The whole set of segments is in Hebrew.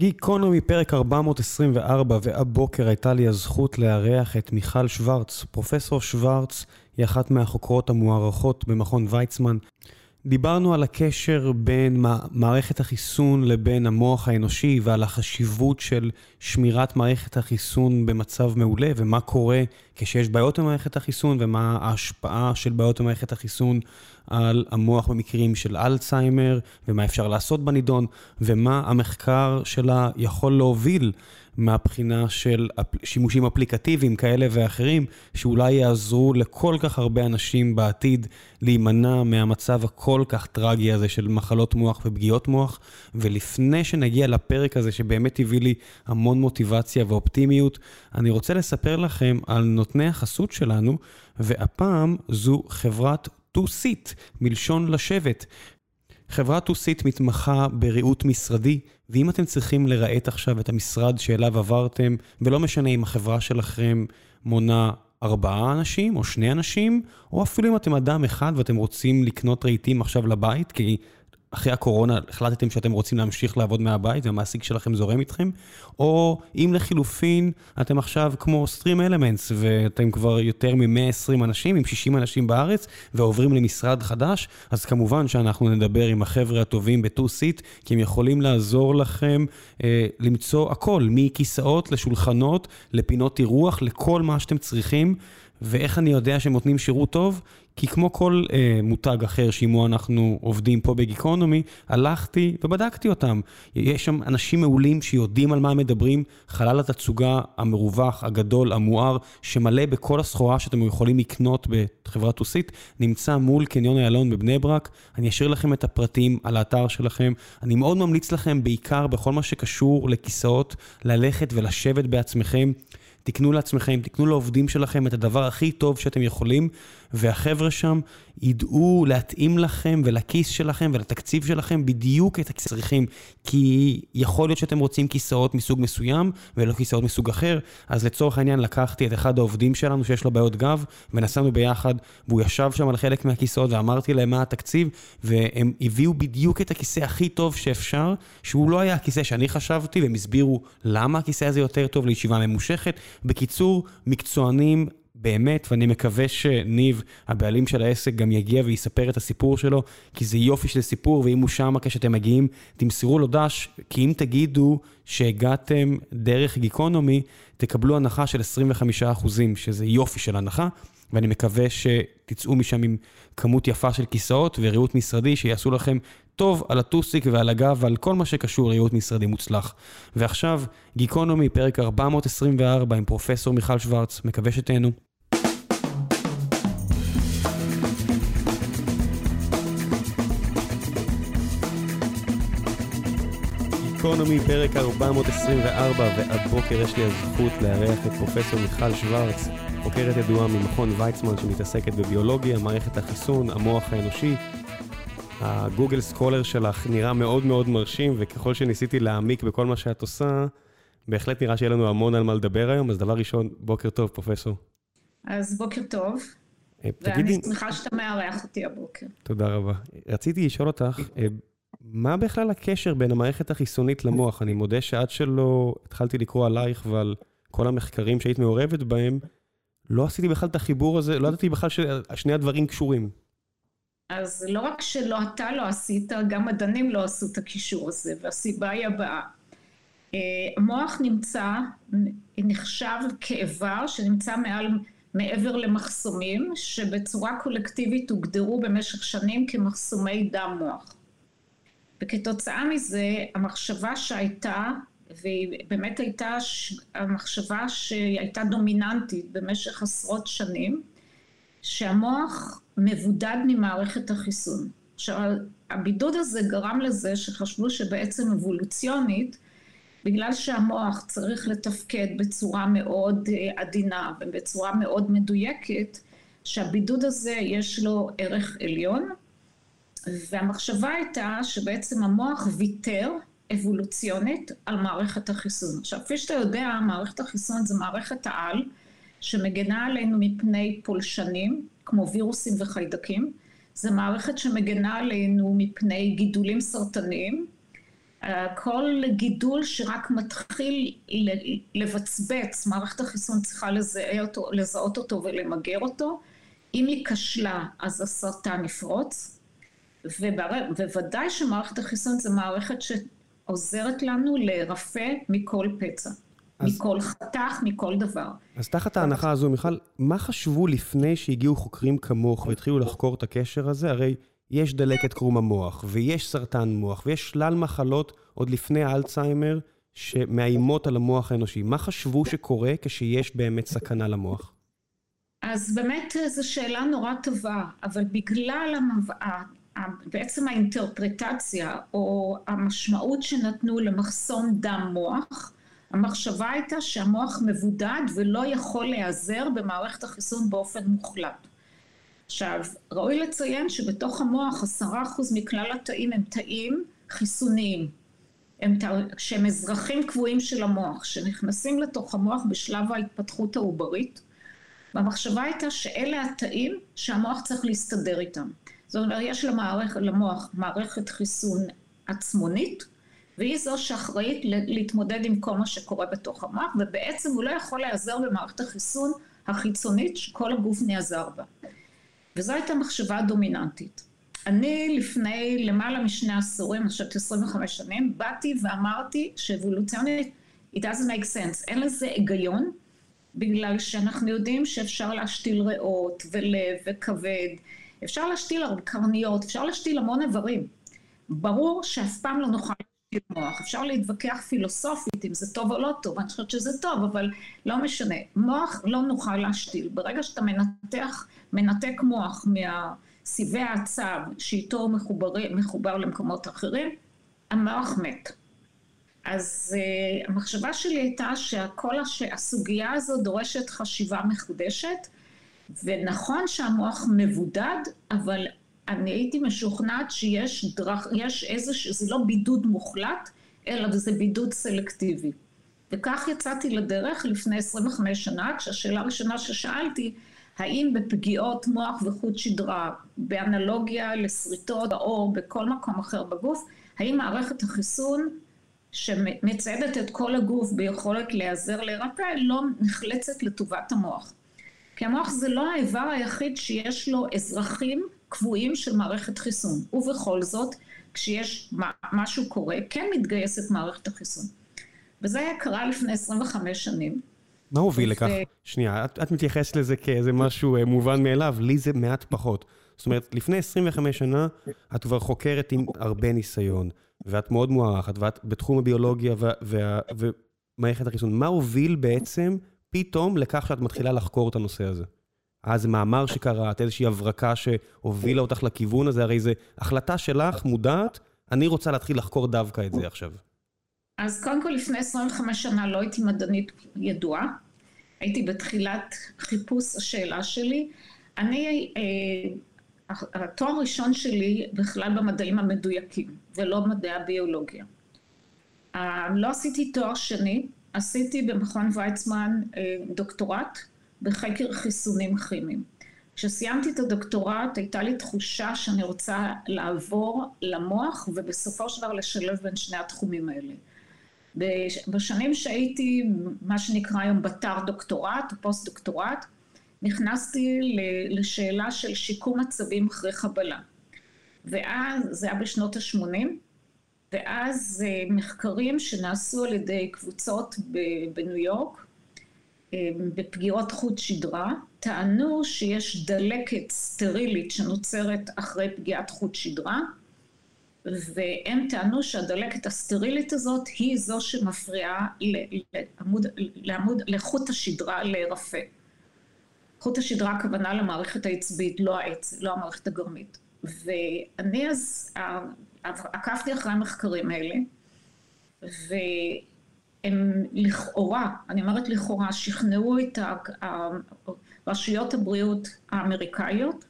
גיקונומי פרק 424, והבוקר הייתה לי הזכות לארח את מיכל שוורץ. פרופסור שוורץ היא אחת מהחוקרות המוערכות במכון ויצמן. דיברנו על הקשר בין מערכת החיסון לבין המוח האנושי ועל החשיבות של שמירת מערכת החיסון במצב מעולה ומה קורה כשיש בעיות במערכת החיסון ומה ההשפעה של בעיות במערכת החיסון על המוח במקרים של אלצהיימר ומה אפשר לעשות בנידון ומה המחקר שלה יכול להוביל מהבחינה של שימושים אפליקטיביים כאלה ואחרים, שאולי יעזרו לכל כך הרבה אנשים בעתיד להימנע מהמצב הכל כך טרגי הזה של מחלות מוח ופגיעות מוח. ולפני שנגיע לפרק הזה, שבאמת הביא לי המון מוטיבציה ואופטימיות, אני רוצה לספר לכם על נותני החסות שלנו, והפעם זו חברת טו-סיט, מלשון לשבת. חברת טוסיט מתמחה בריהוט משרדי, ואם אתם צריכים לרהט עכשיו את המשרד שאליו עברתם, ולא משנה אם החברה שלכם מונה ארבעה אנשים או שני אנשים, או אפילו אם אתם אדם אחד ואתם רוצים לקנות רהיטים עכשיו לבית, כי אחרי הקורונה החלטתם שאתם רוצים להמשיך לעבוד מהבית והמעסיק שלכם זורם איתכם, או אם לחילופין אתם עכשיו כמו Stream Elements ואתם כבר יותר מ-120 אנשים, עם 60 אנשים בארץ, ועוברים למשרד חדש, אז כמובן שאנחנו נדבר עם החבר'ה הטובים ב-2-Seat, כי הם יכולים לעזור לכם אה, למצוא הכל, מכיסאות לשולחנות, לפינות אירוח, לכל מה שאתם צריכים. ואיך אני יודע שהם נותנים שירות טוב? כי כמו כל אה, מותג אחר שעימו אנחנו עובדים פה בגיקונומי, הלכתי ובדקתי אותם. יש שם אנשים מעולים שיודעים על מה מדברים, חלל התצוגה המרווח, הגדול, המואר, שמלא בכל הסחורה שאתם יכולים לקנות בחברת טוסית, נמצא מול קניון איילון בבני ברק. אני אשאיר לכם את הפרטים על האתר שלכם. אני מאוד ממליץ לכם, בעיקר בכל מה שקשור לכיסאות, ללכת ולשבת בעצמכם. תקנו לעצמכם, תקנו לעובדים שלכם את הדבר הכי טוב שאתם יכולים, והחבר'ה שם ידעו להתאים לכם ולכיס שלכם ולתקציב שלכם בדיוק את הצריכים. כי יכול להיות שאתם רוצים כיסאות מסוג מסוים ולא כיסאות מסוג אחר, אז לצורך העניין לקחתי את אחד העובדים שלנו שיש לו בעיות גב, ונסענו ביחד, והוא ישב שם על חלק מהכיסאות ואמרתי להם מה התקציב, והם הביאו בדיוק את הכיסא הכי טוב שאפשר, שהוא לא היה הכיסא שאני חשבתי, והם הסבירו למה הכיסא הזה יותר טוב לישיבה ממושכת. בקיצור, מקצוענים באמת, ואני מקווה שניב, הבעלים של העסק, גם יגיע ויספר את הסיפור שלו, כי זה יופי של סיפור, ואם הוא שם כשאתם מגיעים, תמסרו לו דש, כי אם תגידו שהגעתם דרך גיקונומי, תקבלו הנחה של 25%, שזה יופי של הנחה, ואני מקווה שתצאו משם עם כמות יפה של כיסאות וריהוט משרדי שיעשו לכם טוב על הטוסיק ועל הגב ועל כל מה שקשור לריהוט משרדי מוצלח. ועכשיו, גיקונומי, פרק 424 עם פרופסור מיכל שוורץ, מקווה שתהנו. גיקונומי, פרק 424, והבוקר יש לי הזכות לארח את פרופסור מיכל שוורץ, חוקרת ידועה ממכון ויצמן שמתעסקת בביולוגיה, מערכת החיסון, המוח האנושי. הגוגל סקולר שלך נראה מאוד מאוד מרשים, וככל שניסיתי להעמיק בכל מה שאת עושה, בהחלט נראה שיהיה לנו המון על מה לדבר היום, אז דבר ראשון, בוקר טוב, פרופסור. אז בוקר טוב, אה, ואני שמחה שאתה מארח אותי הבוקר. תודה רבה. רציתי לשאול אותך, אה, מה בכלל הקשר בין המערכת החיסונית למוח? אני מודה שעד שלא התחלתי לקרוא עלייך ועל כל המחקרים שהיית מעורבת בהם, לא עשיתי בכלל את החיבור הזה, לא ידעתי בכלל ששני הדברים קשורים. אז לא רק שלא אתה לא עשית, גם מדענים לא עשו את הקישור הזה, והסיבה היא הבאה. אה, המוח נמצא, נחשב כאיבר שנמצא מעל, מעבר למחסומים, שבצורה קולקטיבית הוגדרו במשך שנים כמחסומי דם מוח. וכתוצאה מזה, המחשבה שהייתה, והיא באמת הייתה המחשבה שהייתה דומיננטית במשך עשרות שנים, שהמוח מבודד ממערכת החיסון. עכשיו, הבידוד הזה גרם לזה שחשבו שבעצם אבולוציונית, בגלל שהמוח צריך לתפקד בצורה מאוד אה, עדינה ובצורה מאוד מדויקת, שהבידוד הזה יש לו ערך עליון, והמחשבה הייתה שבעצם המוח ויתר אבולוציונית על מערכת החיסון. עכשיו, כפי שאתה יודע, מערכת החיסון זה מערכת העל שמגנה עלינו מפני פולשנים, כמו וירוסים וחיידקים. זו מערכת שמגנה עלינו מפני גידולים סרטניים, כל גידול שרק מתחיל לבצבץ, מערכת החיסון צריכה אותו, לזהות אותו ולמגר אותו. אם היא כשלה, אז הסרטן יפרוץ. ובוודאי שמערכת החיסון זה מערכת שעוזרת לנו לרפא מכל פצע. אז, מכל חתך, מכל דבר. אז תחת ההנחה הזו, מיכל, מה חשבו לפני שהגיעו חוקרים כמוך והתחילו לחקור את הקשר הזה? הרי יש דלקת קרום המוח, ויש סרטן מוח, ויש שלל מחלות עוד לפני האלצהיימר שמאיימות על המוח האנושי. מה חשבו שקורה כשיש באמת סכנה למוח? אז באמת זו שאלה נורא טובה, אבל בגלל. בעצם האינטרפרטציה או המשמעות שנתנו למחסום דם מוח, המחשבה הייתה שהמוח מבודד ולא יכול להיעזר במערכת החיסון באופן מוחלט. עכשיו, ראוי לציין שבתוך המוח עשרה אחוז מכלל התאים הם תאים חיסוניים. הם שהם אזרחים קבועים של המוח, שנכנסים לתוך המוח בשלב ההתפתחות העוברית, והמחשבה הייתה שאלה התאים שהמוח צריך להסתדר איתם. זאת אומרת, יש למערכ, למוח מערכת חיסון עצמונית, והיא זו שאחראית להתמודד עם כל מה שקורה בתוך המוח, ובעצם הוא לא יכול להיעזר במערכת החיסון החיצונית שכל הגוף נעזר בה. וזו הייתה מחשבה דומיננטית. אני לפני למעלה משני עשורים, אני חושבת 25 שנים, באתי ואמרתי שאבולוציונית, it doesn't make sense, אין לזה היגיון, בגלל שאנחנו יודעים שאפשר להשתיל ריאות ולב וכבד, אפשר להשתיל קרניות, אפשר להשתיל המון איברים. ברור שאף פעם לא נוכל להשתיל מוח. אפשר להתווכח פילוסופית אם זה טוב או לא טוב, אני חושבת שזה טוב, אבל לא משנה. מוח לא נוכל להשתיל. ברגע שאתה מנתח, מנתק מוח מהסיבי העצב שאיתו מחובר, מחובר למקומות אחרים, המוח מת. אז uh, המחשבה שלי הייתה שכל הש... הסוגיה הזו דורשת חשיבה מחודשת, ונכון שהמוח מבודד, אבל אני הייתי משוכנעת שיש דרך, יש איזה, זה לא בידוד מוחלט, אלא זה בידוד סלקטיבי. וכך יצאתי לדרך לפני 25 שנה, כשהשאלה הראשונה ששאלתי, האם בפגיעות מוח וחוט שדרה, באנלוגיה לשריטות בעור, בכל מקום אחר בגוף, האם מערכת החיסון שמציידת את כל הגוף ביכולת להיעזר לרפא, לא נחלצת לטובת המוח. כי המוח זה לא האיבר היחיד שיש לו אזרחים קבועים של מערכת חיסון. ובכל זאת, כשיש משהו קורה, כן מתגייסת מערכת החיסון. וזה קרה לפני 25 שנים. מה הוביל לכך? שנייה, את, את מתייחסת לזה כאיזה משהו אה, מובן מאליו, לי זה מעט פחות. זאת אומרת, לפני 25 שנה את כבר חוקרת עם הרבה ניסיון, ואת מאוד מוערכת, ואת בתחום הביולוגיה ומערכת החיסון. מה הוביל בעצם פתאום לכך שאת מתחילה לחקור את הנושא הזה? אז מאמר שקראת, איזושהי הברקה שהובילה אותך לכיוון הזה, הרי זו החלטה שלך, מודעת, אני רוצה להתחיל לחקור דווקא את זה עכשיו. אז קודם כל, לפני 25 שנה לא הייתי מדענית ידועה. הייתי בתחילת חיפוש השאלה שלי. אני, אה, התואר הראשון שלי בכלל במדעים המדויקים, ולא מדעי הביולוגיה. אה, לא עשיתי תואר שני, עשיתי במכון ויצמן אה, דוקטורט בחקר חיסונים כימיים. כשסיימתי את הדוקטורט הייתה לי תחושה שאני רוצה לעבור למוח ובסופו של דבר לשלב בין שני התחומים האלה. בשנים שהייתי מה שנקרא היום בתר דוקטורט פוסט דוקטורט, נכנסתי לשאלה של שיקום עצבים אחרי חבלה. ואז, זה היה בשנות ה-80, ואז אה, מחקרים שנעשו על ידי קבוצות בניו יורק, אה, בפגיעות חוט שדרה, טענו שיש דלקת סטרילית שנוצרת אחרי פגיעת חוט שדרה, והם טענו שהדלקת הסטרילית הזאת היא זו שמפריעה לעמוד, לעמוד, לחוט השדרה להירפא. חוט השדרה הכוונה למערכת העצבית, לא העץ, לא המערכת הגרמית. ואני אז עקבתי אחרי המחקרים האלה, והם לכאורה, אני אומרת לכאורה, שכנעו את רשויות הבריאות האמריקאיות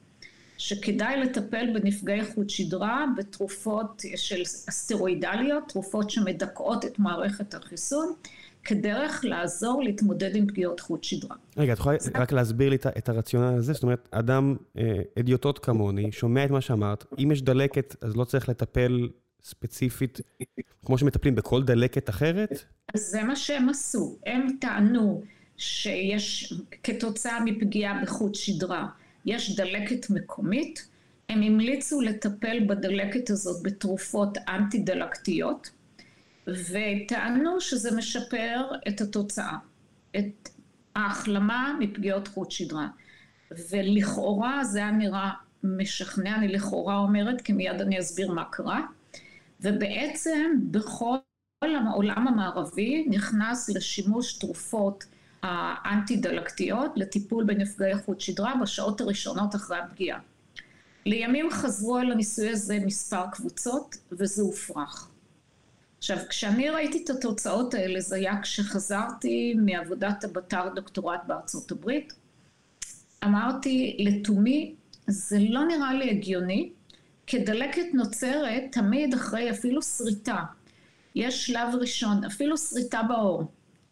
שכדאי לטפל בנפגעי חוט שדרה בתרופות של אסטרואידליות, תרופות שמדכאות את מערכת החיסון, כדרך לעזור להתמודד עם פגיעות חוט שדרה. רגע, את יכולה רק להסביר לי את הרציונל הזה? זאת אומרת, אדם, אה, אדיוטות כמוני, שומע את מה שאמרת, אם יש דלקת אז לא צריך לטפל ספציפית, כמו שמטפלים בכל דלקת אחרת? אז זה מה שהם עשו. הם טענו שיש, כתוצאה מפגיעה בחוט שדרה, יש דלקת מקומית. הם המליצו לטפל בדלקת הזאת בתרופות אנטי-דלקתיות, וטענו שזה משפר את התוצאה, את ההחלמה מפגיעות חוט שדרה. ולכאורה זה היה נראה משכנע, אני לכאורה אומרת, כי מיד אני אסביר מה קרה. ובעצם בכל העולם המערבי נכנס לשימוש תרופות האנטי-דלקתיות לטיפול בנפגעי חוט שדרה בשעות הראשונות אחרי הפגיעה. לימים חזרו על הניסוי הזה מספר קבוצות וזה הופרך. עכשיו, כשאני ראיתי את התוצאות האלה, זה היה כשחזרתי מעבודת הבט"ר דוקטורט בארצות הברית. אמרתי, לתומי, זה לא נראה לי הגיוני, כי דלקת נוצרת תמיד אחרי אפילו שריטה. יש שלב ראשון, אפילו שריטה בעור.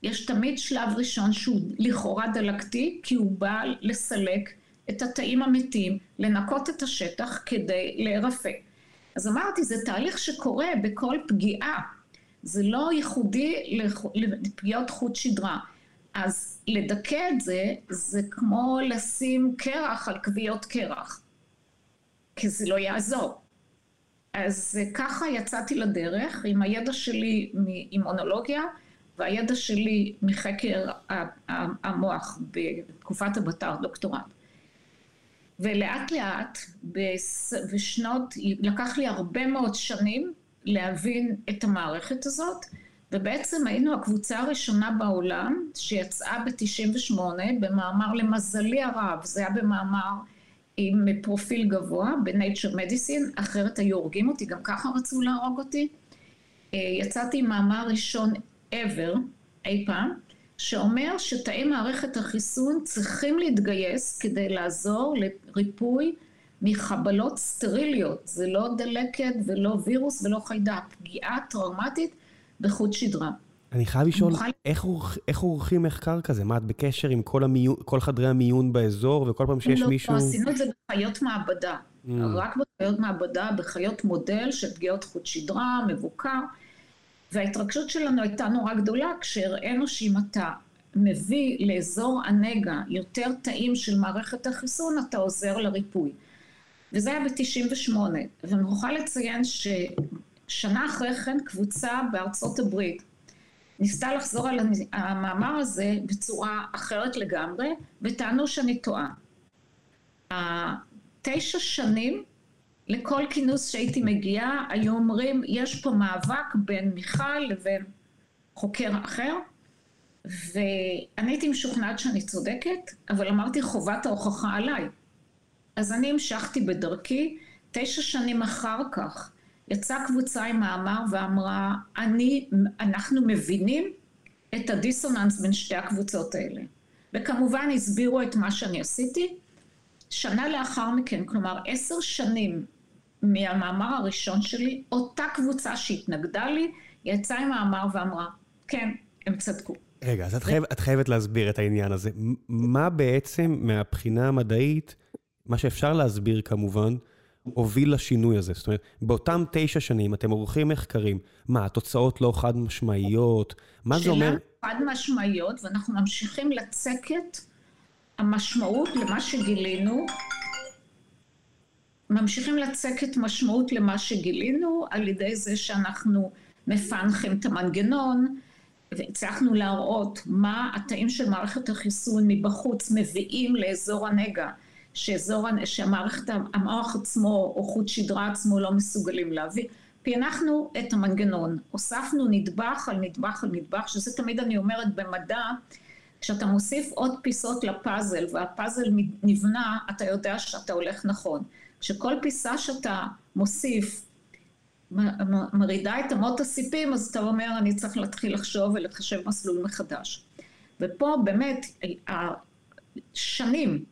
יש תמיד שלב ראשון שהוא לכאורה דלקתי, כי הוא בא לסלק את התאים המתים, לנקות את השטח כדי להירפא. אז אמרתי, זה תהליך שקורה בכל פגיעה. זה לא ייחודי לפגיעות חוט שדרה. אז לדכא את זה, זה כמו לשים קרח על כוויות קרח, כי זה לא יעזור. אז ככה יצאתי לדרך עם הידע שלי מאימונולוגיה והידע שלי מחקר המוח בתקופת הבט"ר, דוקטורט. ולאט לאט, בשנות, לקח לי הרבה מאוד שנים להבין את המערכת הזאת, ובעצם היינו הקבוצה הראשונה בעולם שיצאה ב-98 במאמר למזלי הרב, זה היה במאמר עם פרופיל גבוה ב-Nature Medicine, אחרת היו הורגים אותי, גם ככה רצו להרוג אותי. אה, יצאתי עם מאמר ראשון ever, אי פעם, שאומר שתאי מערכת החיסון צריכים להתגייס כדי לעזור לריפוי מחבלות סטריליות. זה לא דלקת ולא וירוס ולא חיידק, פגיעה טראומטית בחוט שדרה. אני חייב לשאול, מוכן... איך, עורכ, איך עורכים מחקר כזה? מה, את בקשר עם כל, המיון, כל חדרי המיון באזור, וכל פעם שיש לא, מישהו... לא, עשינו את זה בחיות מעבדה. Mm. רק בחיות מעבדה, בחיות מודל של פגיעות חוט שדרה, מבוקר. וההתרגשות שלנו הייתה נורא גדולה כשהראינו שאם אתה מביא לאזור הנגע יותר תאים של מערכת החיסון, אתה עוזר לריפוי. וזה היה ב-98. ואני מוכרחה לציין ששנה אחרי כן קבוצה בארצות הברית ניסתה לחזור על המאמר הזה בצורה אחרת לגמרי, וטענו שאני טועה. תשע שנים לכל כינוס שהייתי מגיעה, היו אומרים, יש פה מאבק בין מיכל לבין חוקר אחר, ואני הייתי משוכנעת שאני צודקת, אבל אמרתי, חובת ההוכחה עליי. אז אני המשכתי בדרכי, תשע שנים אחר כך יצאה קבוצה עם מאמר ואמרה, אני, אנחנו מבינים את הדיסוננס בין שתי הקבוצות האלה. וכמובן הסבירו את מה שאני עשיתי. שנה לאחר מכן, כלומר עשר שנים מהמאמר הראשון שלי, אותה קבוצה שהתנגדה לי, יצאה עם מאמר ואמרה, כן, הם צדקו. רגע, אז את, חייב, את חייבת להסביר את העניין הזה. מה בעצם מהבחינה המדעית, מה שאפשר להסביר כמובן, הוביל לשינוי הזה? זאת אומרת, באותם תשע שנים אתם עורכים מחקרים, מה, התוצאות לא חד משמעיות? מה זה אומר? שאלה חד משמעיות, ואנחנו ממשיכים לצקת המשמעות למה שגילינו ממשיכים לצקת משמעות למה שגילינו על ידי זה שאנחנו מפענחים את המנגנון והצלחנו להראות מה התאים של מערכת החיסון מבחוץ מביאים לאזור הנגע, שאזור, שהמערכת המוח עצמו או חוט שדרה עצמו לא מסוגלים להביא. פענחנו את המנגנון, הוספנו נדבך על נדבך על נדבך, שזה תמיד אני אומרת במדע, כשאתה מוסיף עוד פיסות לפאזל והפאזל נבנה, אתה יודע שאתה הולך נכון. שכל פיסה שאתה מוסיף מרעידה את אמות הסיפים, אז אתה אומר, אני צריך להתחיל לחשוב ולחשב מסלול מחדש. ופה באמת, שנים,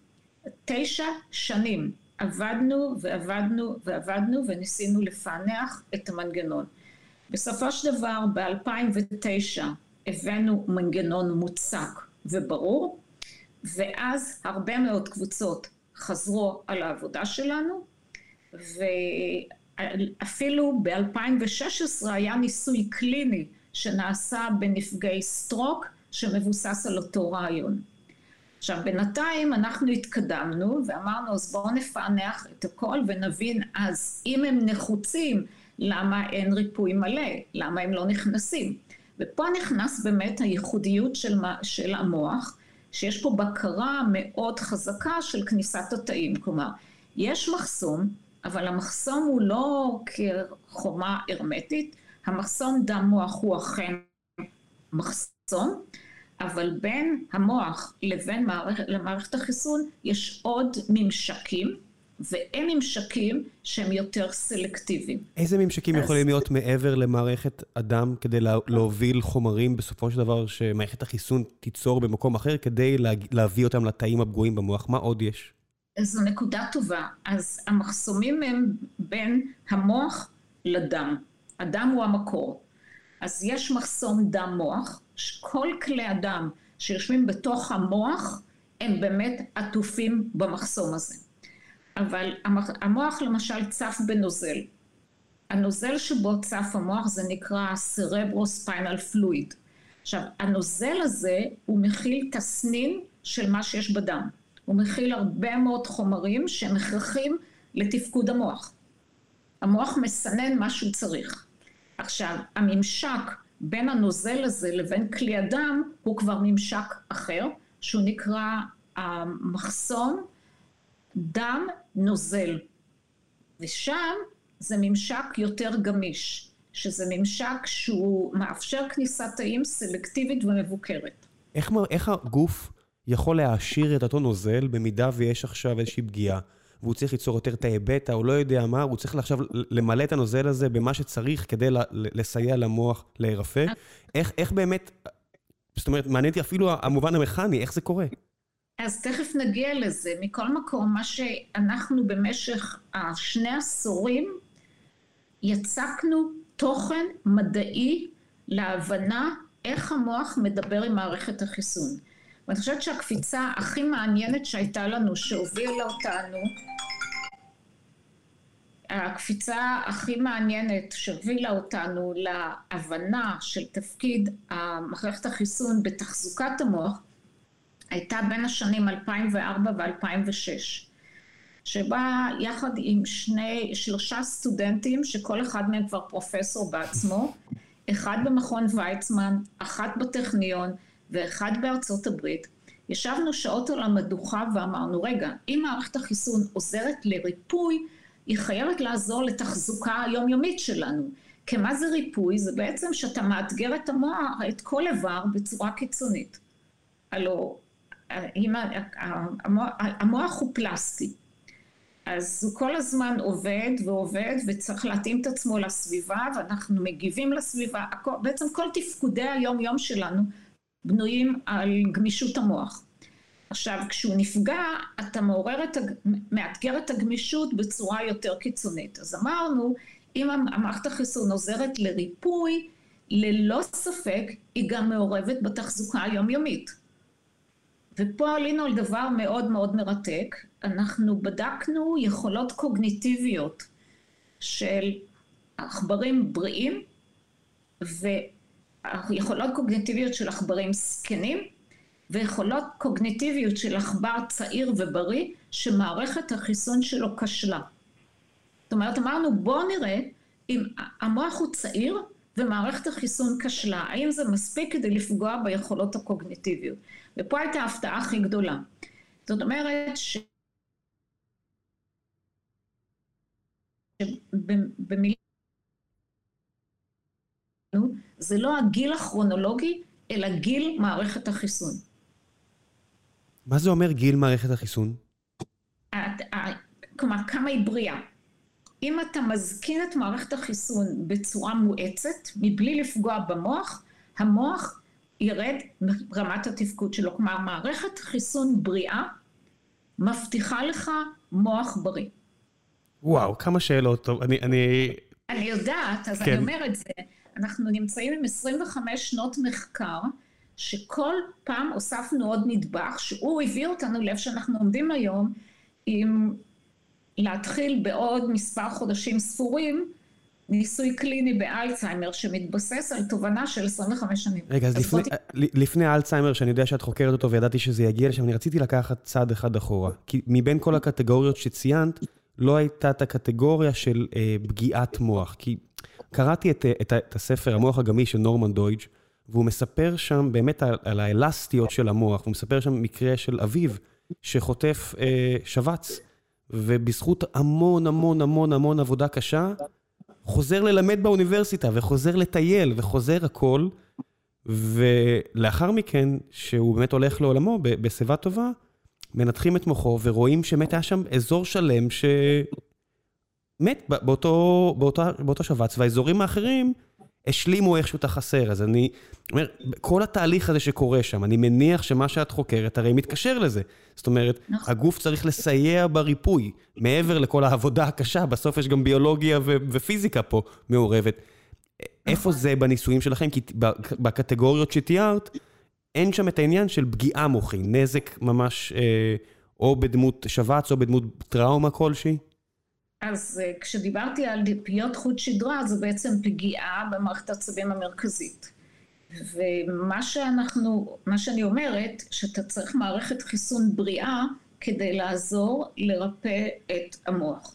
תשע שנים, עבדנו ועבדנו ועבדנו וניסינו לפענח את המנגנון. בסופו של דבר, ב-2009 הבאנו מנגנון מוצק וברור, ואז הרבה מאוד קבוצות חזרו על העבודה שלנו, אפילו ב-2016 היה ניסוי קליני שנעשה בנפגעי סטרוק שמבוסס על אותו רעיון. עכשיו בינתיים אנחנו התקדמנו ואמרנו אז בואו נפענח את הכל ונבין אז אם הם נחוצים למה אין ריפוי מלא, למה הם לא נכנסים. ופה נכנס באמת הייחודיות של, של המוח, שיש פה בקרה מאוד חזקה של כניסת התאים. כלומר, יש מחסום, אבל המחסום הוא לא כחומה הרמטית, המחסום דם מוח הוא אכן מחסום, אבל בין המוח לבין מערכת, למערכת החיסון יש עוד ממשקים, והם ממשקים שהם יותר סלקטיביים. איזה ממשקים אז... יכולים להיות מעבר למערכת הדם כדי לה, להוביל חומרים בסופו של דבר שמערכת החיסון תיצור במקום אחר כדי לה, להביא אותם לתאים הפגועים במוח? מה עוד יש? זו נקודה טובה. אז המחסומים הם בין המוח לדם. הדם הוא המקור. אז יש מחסום דם מוח, כל כלי הדם שיושבים בתוך המוח הם באמת עטופים במחסום הזה. אבל המוח למשל צף בנוזל. הנוזל שבו צף המוח זה נקרא cerebrospinal fluid. עכשיו, הנוזל הזה הוא מכיל תסנין של מה שיש בדם. הוא מכיל הרבה מאוד חומרים שהם הכרחים לתפקוד המוח. המוח מסנן מה שהוא צריך. עכשיו, הממשק בין הנוזל הזה לבין כלי הדם הוא כבר ממשק אחר, שהוא נקרא המחסום דם נוזל. ושם זה ממשק יותר גמיש, שזה ממשק שהוא מאפשר כניסת תאים סלקטיבית ומבוקרת. איך, איך הגוף יכול להעשיר את אותו נוזל במידה ויש עכשיו איזושהי פגיעה, והוא צריך ליצור יותר תאי בטא, הוא לא יודע מה, הוא צריך עכשיו למלא את הנוזל הזה במה שצריך כדי לסייע למוח להירפא. איך, איך באמת, זאת אומרת, מעניין אותי אפילו המובן המכני, איך זה קורה? אז תכף נגיע לזה. מכל מקום, מה שאנחנו במשך השני עשורים יצקנו תוכן מדעי להבנה איך המוח מדבר עם מערכת החיסון. ואני חושבת שהקפיצה הכי מעניינת שהייתה לנו, שהובילה אותנו, הקפיצה הכי מעניינת שהובילה אותנו להבנה של תפקיד מערכת החיסון בתחזוקת המוח, הייתה בין השנים 2004 ו-2006, שבה יחד עם שני, שלושה סטודנטים, שכל אחד מהם כבר פרופסור בעצמו, אחד במכון ויצמן, אחת בטכניון ואחד בארצות הברית, ישבנו שעות על המדוכה ואמרנו, רגע, אם מערכת החיסון עוזרת לריפוי, היא חייבת לעזור לתחזוקה היומיומית שלנו. כי מה זה ריפוי? זה בעצם שאתה מאתגר את המוח, את כל איבר בצורה קיצונית. המוח, המוח הוא פלסטי. אז הוא כל הזמן עובד ועובד וצריך להתאים את עצמו לסביבה ואנחנו מגיבים לסביבה, בעצם כל תפקודי היום יום שלנו בנויים על גמישות המוח. עכשיו כשהוא נפגע אתה מעורר את, מאתגר את הגמישות בצורה יותר קיצונית. אז אמרנו אם המערכת החיסון עוזרת לריפוי ללא ספק היא גם מעורבת בתחזוקה היומיומית. ופה עלינו על דבר מאוד מאוד מרתק, אנחנו בדקנו יכולות קוגניטיביות של עכברים בריאים ויכולות קוגניטיביות של עכברים זקנים ויכולות קוגניטיביות של עכבר צעיר ובריא שמערכת החיסון שלו כשלה. זאת אומרת אמרנו בואו נראה אם המוח הוא צעיר ומערכת החיסון כשלה, האם זה מספיק כדי לפגוע ביכולות הקוגניטיביות? ופה הייתה ההפתעה הכי גדולה. זאת אומרת ש... במילים זה לא הגיל הכרונולוגי, אלא גיל מערכת החיסון. מה זה אומר גיל מערכת החיסון? כלומר, כמה היא בריאה. אם אתה מזקין את מערכת החיסון בצורה מואצת, מבלי לפגוע במוח, המוח ירד רמת התפקוד שלו. כלומר, מערכת חיסון בריאה מבטיחה לך מוח בריא. וואו, כמה שאלות. טוב, אני... אני, אני יודעת, אז כן. אני אומרת זה. אנחנו נמצאים עם 25 שנות מחקר, שכל פעם הוספנו עוד נדבך, שהוא הביא אותנו לאיפה שאנחנו עומדים היום, עם להתחיל בעוד מספר חודשים ספורים ניסוי קליני באלצהיימר שמתבסס על תובנה של 25 שנים. רגע, אז לפני, לפני אלצהיימר, שאני יודע שאת חוקרת אותו וידעתי שזה יגיע לשם, אני רציתי לקחת צעד אחד אחורה. כי מבין כל הקטגוריות שציינת, לא הייתה את הקטגוריה של אה, פגיעת מוח. כי קראתי את, את, את הספר המוח הגמיש של נורמן דויג', והוא מספר שם באמת על, על האלסטיות של המוח, הוא מספר שם מקרה של אביו שחוטף אה, שבץ, ובזכות המון המון המון המון עבודה קשה, חוזר ללמד באוניברסיטה, וחוזר לטייל, וחוזר הכל, ולאחר מכן, שהוא באמת הולך לעולמו בשיבה טובה, מנתחים את מוחו ורואים שבאמת היה שם אזור שלם שמת באותו, באותו, באותו שבץ, והאזורים האחרים השלימו איכשהו את החסר. אז אני אומר, כל התהליך הזה שקורה שם, אני מניח שמה שאת חוקרת הרי מתקשר לזה. זאת אומרת, נכון. הגוף צריך לסייע בריפוי, מעבר לכל העבודה הקשה, בסוף יש גם ביולוגיה ו- ופיזיקה פה מעורבת. איפה נכון. זה בניסויים שלכם? כי בקטגוריות שתיארת, אין שם את העניין של פגיעה מוחי, נזק ממש, אה, או בדמות שבץ או בדמות טראומה כלשהי? אז אה, כשדיברתי על פגיעות חוט שדרה, זה בעצם פגיעה במערכת העצבים המרכזית. ומה שאנחנו, מה שאני אומרת, שאתה צריך מערכת חיסון בריאה כדי לעזור לרפא את המוח.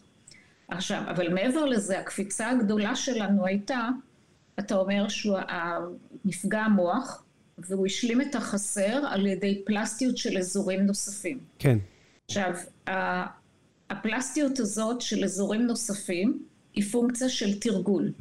עכשיו, אבל מעבר לזה, הקפיצה הגדולה שלנו הייתה, אתה אומר שהוא נפגע המוח, והוא השלים את החסר על ידי פלסטיות של אזורים נוספים. כן. עכשיו, הפלסטיות הזאת של אזורים נוספים היא פונקציה של תרגול.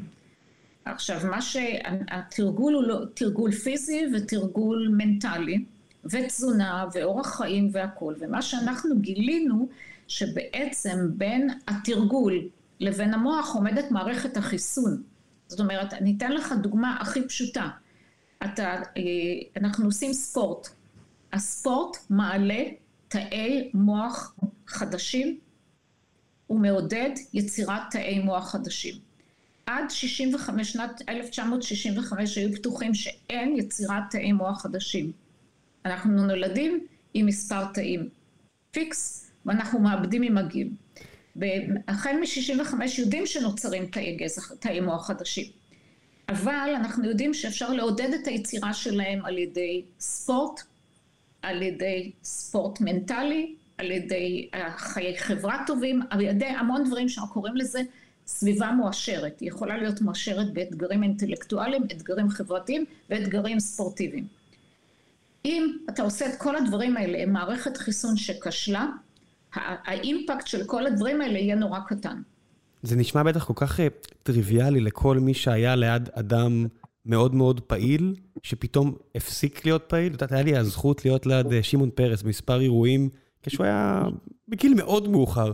עכשיו, מה שהתרגול הוא לא, תרגול פיזי ותרגול מנטלי, ותזונה ואורח חיים והכול, ומה שאנחנו גילינו שבעצם בין התרגול לבין המוח עומדת מערכת החיסון. זאת אומרת, אני אתן לך דוגמה הכי פשוטה. אתה, אה, אנחנו עושים ספורט. הספורט מעלה תאי מוח חדשים, הוא מעודד יצירת תאי מוח חדשים. עד 65, שנת 1965 היו בטוחים שאין יצירת תאי מוח חדשים. אנחנו נולדים עם מספר תאים פיקס, ואנחנו מאבדים עם הגיל. החל מ-65 יודעים שנוצרים תאי גזע, תאי מוח חדשים. אבל אנחנו יודעים שאפשר לעודד את היצירה שלהם על ידי ספורט, על ידי ספורט מנטלי, על ידי חיי חברה טובים, על ידי המון דברים שאנחנו קוראים לזה סביבה מואשרת. היא יכולה להיות מואשרת באתגרים אינטלקטואליים, אתגרים חברתיים ואתגרים ספורטיביים. אם אתה עושה את כל הדברים האלה עם מערכת חיסון שכשלה, האימפקט של כל הדברים האלה יהיה נורא קטן. זה נשמע בטח כל כך אה, טריוויאלי לכל מי שהיה ליד אדם מאוד מאוד פעיל, שפתאום הפסיק להיות פעיל. את יודעת, היה לי הזכות להיות ליד אה, שמעון פרס במספר אירועים, כשהוא היה בגיל מאוד מאוחר.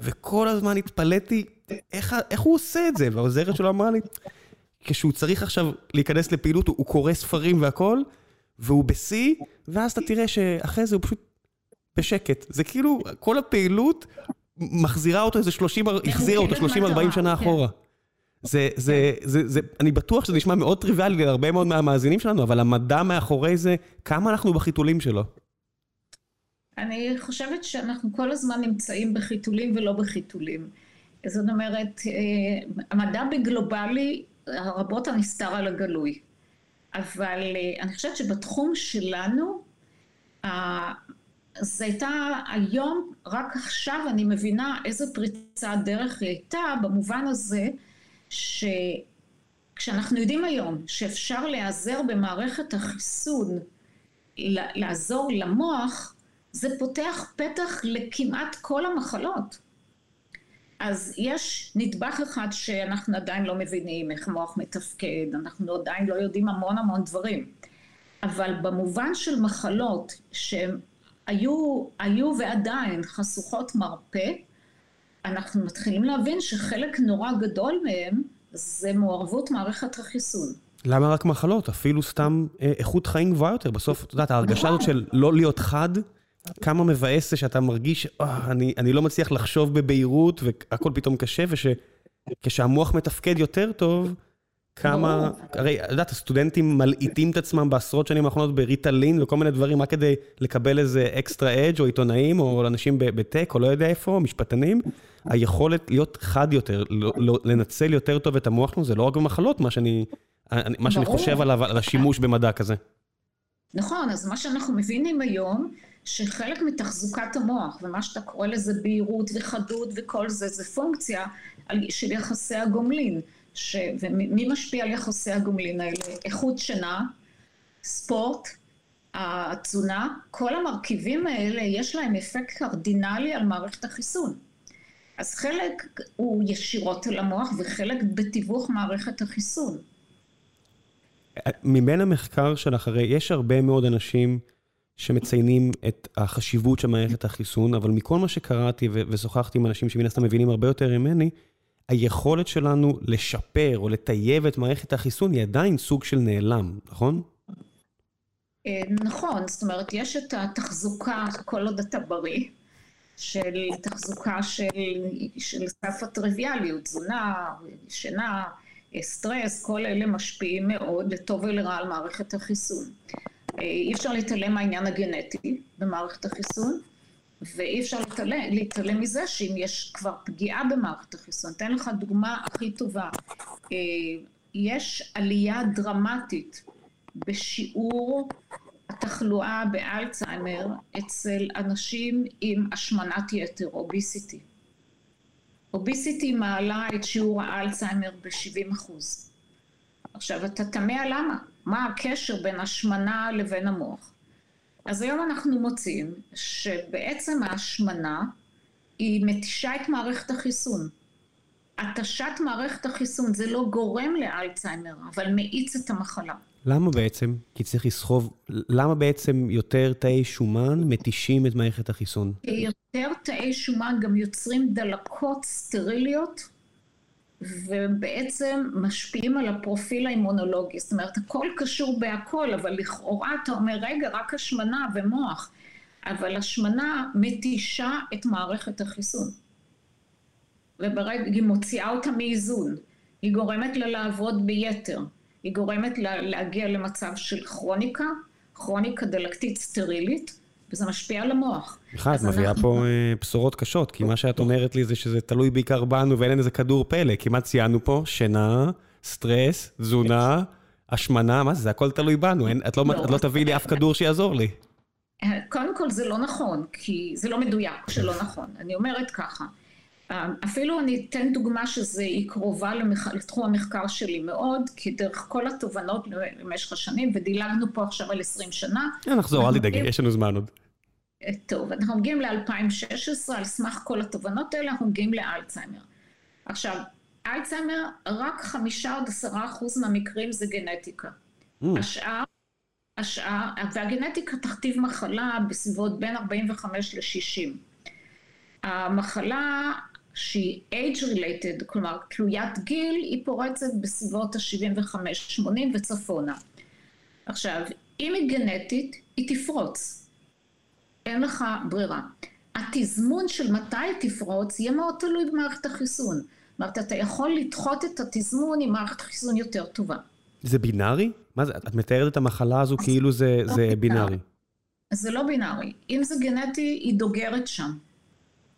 וכל הזמן התפלאתי איך, איך הוא עושה את זה, והעוזרת שלו אמרה לי, כשהוא צריך עכשיו להיכנס לפעילות, הוא, הוא קורא ספרים והכל, והוא בשיא, ואז אתה תראה שאחרי זה הוא פשוט בשקט. זה כאילו, כל הפעילות מחזירה אותו איזה 30, החזירה אותו 30-40 שנה כן. אחורה. זה, זה, זה, זה, אני בטוח שזה נשמע מאוד טריוויאלי להרבה מאוד מהמאזינים שלנו, אבל המדע מאחורי זה, כמה אנחנו בחיתולים שלו? אני חושבת שאנחנו כל הזמן נמצאים בחיתולים ולא בחיתולים. זאת אומרת, אה, המדע בגלובלי, רבות הנסתר על הגלוי. אבל אה, אני חושבת שבתחום שלנו, זה הייתה היום, רק עכשיו אני מבינה איזה פריצת דרך היא הייתה, במובן הזה שכשאנחנו יודעים היום שאפשר להיעזר במערכת החיסון, לעזור למוח, זה פותח פתח לכמעט כל המחלות. אז יש נדבך אחד שאנחנו עדיין לא מבינים איך מוח מתפקד, אנחנו עדיין לא יודעים המון המון דברים. אבל במובן של מחלות שהן היו, היו ועדיין חשוכות מרפא, אנחנו מתחילים להבין שחלק נורא גדול מהם זה מעורבות מערכת החיסון. למה רק מחלות? אפילו סתם אה, איכות חיים גבוהה יותר. בסוף, את יודעת, ההרגשה הזאת של לא להיות חד, כמה מבאס זה שאתה מרגיש, אה, אני, אני לא מצליח לחשוב בבהירות והכל פתאום קשה, ושכשהמוח מתפקד יותר טוב, כמה, הרי, את יודעת, הסטודנטים מלעיטים את עצמם בעשרות שנים האחרונות בריטלין וכל מיני דברים רק כדי לקבל איזה אקסטרה אדג' או עיתונאים או אנשים בטק או לא יודע איפה, משפטנים. היכולת להיות חד יותר, לא, לא, לנצל יותר טוב את המוח שלנו, זה לא רק במחלות, מה שאני, מה שאני חושב עליו, על השימוש במדע כזה. נכון, אז מה שאנחנו מבינים היום, שחלק מתחזוקת המוח, ומה שאתה קורא לזה בהירות וחדות וכל זה, זה פונקציה של יחסי הגומלין. ש... ומי משפיע על יחסי הגומלין האלה? איכות שינה, ספורט, התזונה, כל המרכיבים האלה יש להם אפקט קרדינלי על מערכת החיסון. אז חלק הוא ישירות על המוח וחלק בתיווך מערכת החיסון. מבין המחקר שלך, הרי יש הרבה מאוד אנשים שמציינים את החשיבות של מערכת החיסון, אבל מכל מה שקראתי ושוחחתי עם אנשים שמן הסתם מבינים הרבה יותר ממני, היכולת שלנו לשפר או לטייב את מערכת החיסון היא עדיין סוג של נעלם, נכון? אה, נכון, זאת אומרת, יש את התחזוקה, כל עוד אתה בריא, של תחזוקה של, של סף הטריוויאליות, תזונה, שינה, סטרס, כל אלה משפיעים מאוד לטוב ולרע על מערכת החיסון. אי אפשר להתעלם מהעניין הגנטי במערכת החיסון, ואי אפשר להתעלם, להתעלם מזה שאם יש כבר פגיעה במערכת החיסון, אתן לך דוגמה הכי טובה, אה, יש עלייה דרמטית בשיעור התחלואה באלצהיימר אצל אנשים עם השמנת יתר, אוביסיטי. אוביסיטי מעלה את שיעור האלצהיימר ב-70 אחוז. עכשיו, אתה תמה למה? מה הקשר בין השמנה לבין המוח? אז היום אנחנו מוצאים שבעצם ההשמנה היא מתישה את מערכת החיסון. התשת מערכת החיסון זה לא גורם לאלצהיימר, אבל מאיץ את המחלה. למה בעצם? כי צריך לסחוב, למה בעצם יותר תאי שומן מתישים את מערכת החיסון? יותר תאי שומן גם יוצרים דלקות סטריליות ובעצם משפיעים על הפרופיל האימונולוגי. זאת אומרת, הכל קשור בהכל, אבל לכאורה אתה אומר, רגע, רק השמנה ומוח. אבל השמנה מתישה את מערכת החיסון. וברגע, היא מוציאה אותה מאיזון. היא גורמת לה לעבוד ביתר. היא גורמת לה להגיע למצב של כרוניקה, כרוניקה דלקתית סטרילית, וזה משפיע על המוח. בכלל, את מביאה אנחנו... פה אה, בשורות קשות, כי מה שאת אומרת לי זה שזה תלוי בעיקר בנו ואין איזה כדור פלא. כמעט ציינו פה שינה, סטרס, תזונה, השמנה, מה זה? זה הכל תלוי בנו, אין, את, לא, לא, את לא תביאי לי אף כדור שיעזור לי. קודם כל זה לא נכון, כי זה לא מדויק שלא נכון. אני אומרת ככה, אפילו אני אתן דוגמה שהיא קרובה למח... לתחום המחקר שלי מאוד, כי דרך כל התובנות במשך השנים, ודילגנו פה עכשיו על 20 שנה. נחזור, אל תדאגי, יש לנו זמן עוד. אה, טוב, אנחנו מגיעים ל-2016, על סמך כל התובנות האלה, אנחנו מגיעים לאלצהיימר. עכשיו, אלצהיימר, רק חמישה עד עשרה אחוז מהמקרים זה גנטיקה. Mm. השאר, השאר, והגנטיקה תכתיב מחלה בסביבות בין 45 ל-60. המחלה שהיא age related, כלומר תלוית גיל, היא פורצת בסביבות ה-75-80 וצפונה. עכשיו, אם היא גנטית, היא תפרוץ. אין לך ברירה. התזמון של מתי היא תפרוץ יהיה מאוד תלוי במערכת החיסון. זאת אומרת, אתה יכול לדחות את התזמון עם מערכת חיסון יותר טובה. זה בינארי? מה זה? את מתארת את המחלה הזו כאילו זה, לא זה בינארי. זה לא בינארי. אם זה גנטי, היא דוגרת שם.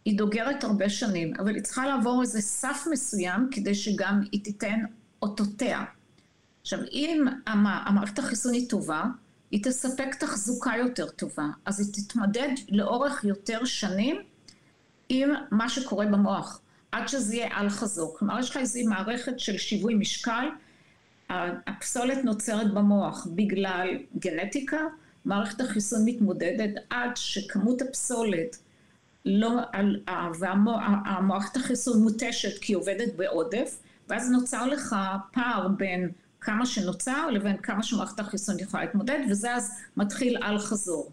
היא דוגרת הרבה שנים, אבל היא צריכה לעבור איזה סף מסוים כדי שגם היא תיתן אותותיה. עכשיו, אם המערכת החיסון היא טובה, היא תספק תחזוקה יותר טובה, אז היא תתמדד לאורך יותר שנים עם מה שקורה במוח, עד שזה יהיה על חזור. כלומר, יש לך איזו מערכת של שיווי משקל, הפסולת נוצרת במוח בגלל גנטיקה, מערכת החיסון מתמודדת עד שכמות הפסולת לא, והמערכת החיסון מותשת כי היא עובדת בעודף, ואז נוצר לך פער בין כמה שנוצר לבין כמה שמערכת החיסון יכולה להתמודד, וזה אז מתחיל על חזור.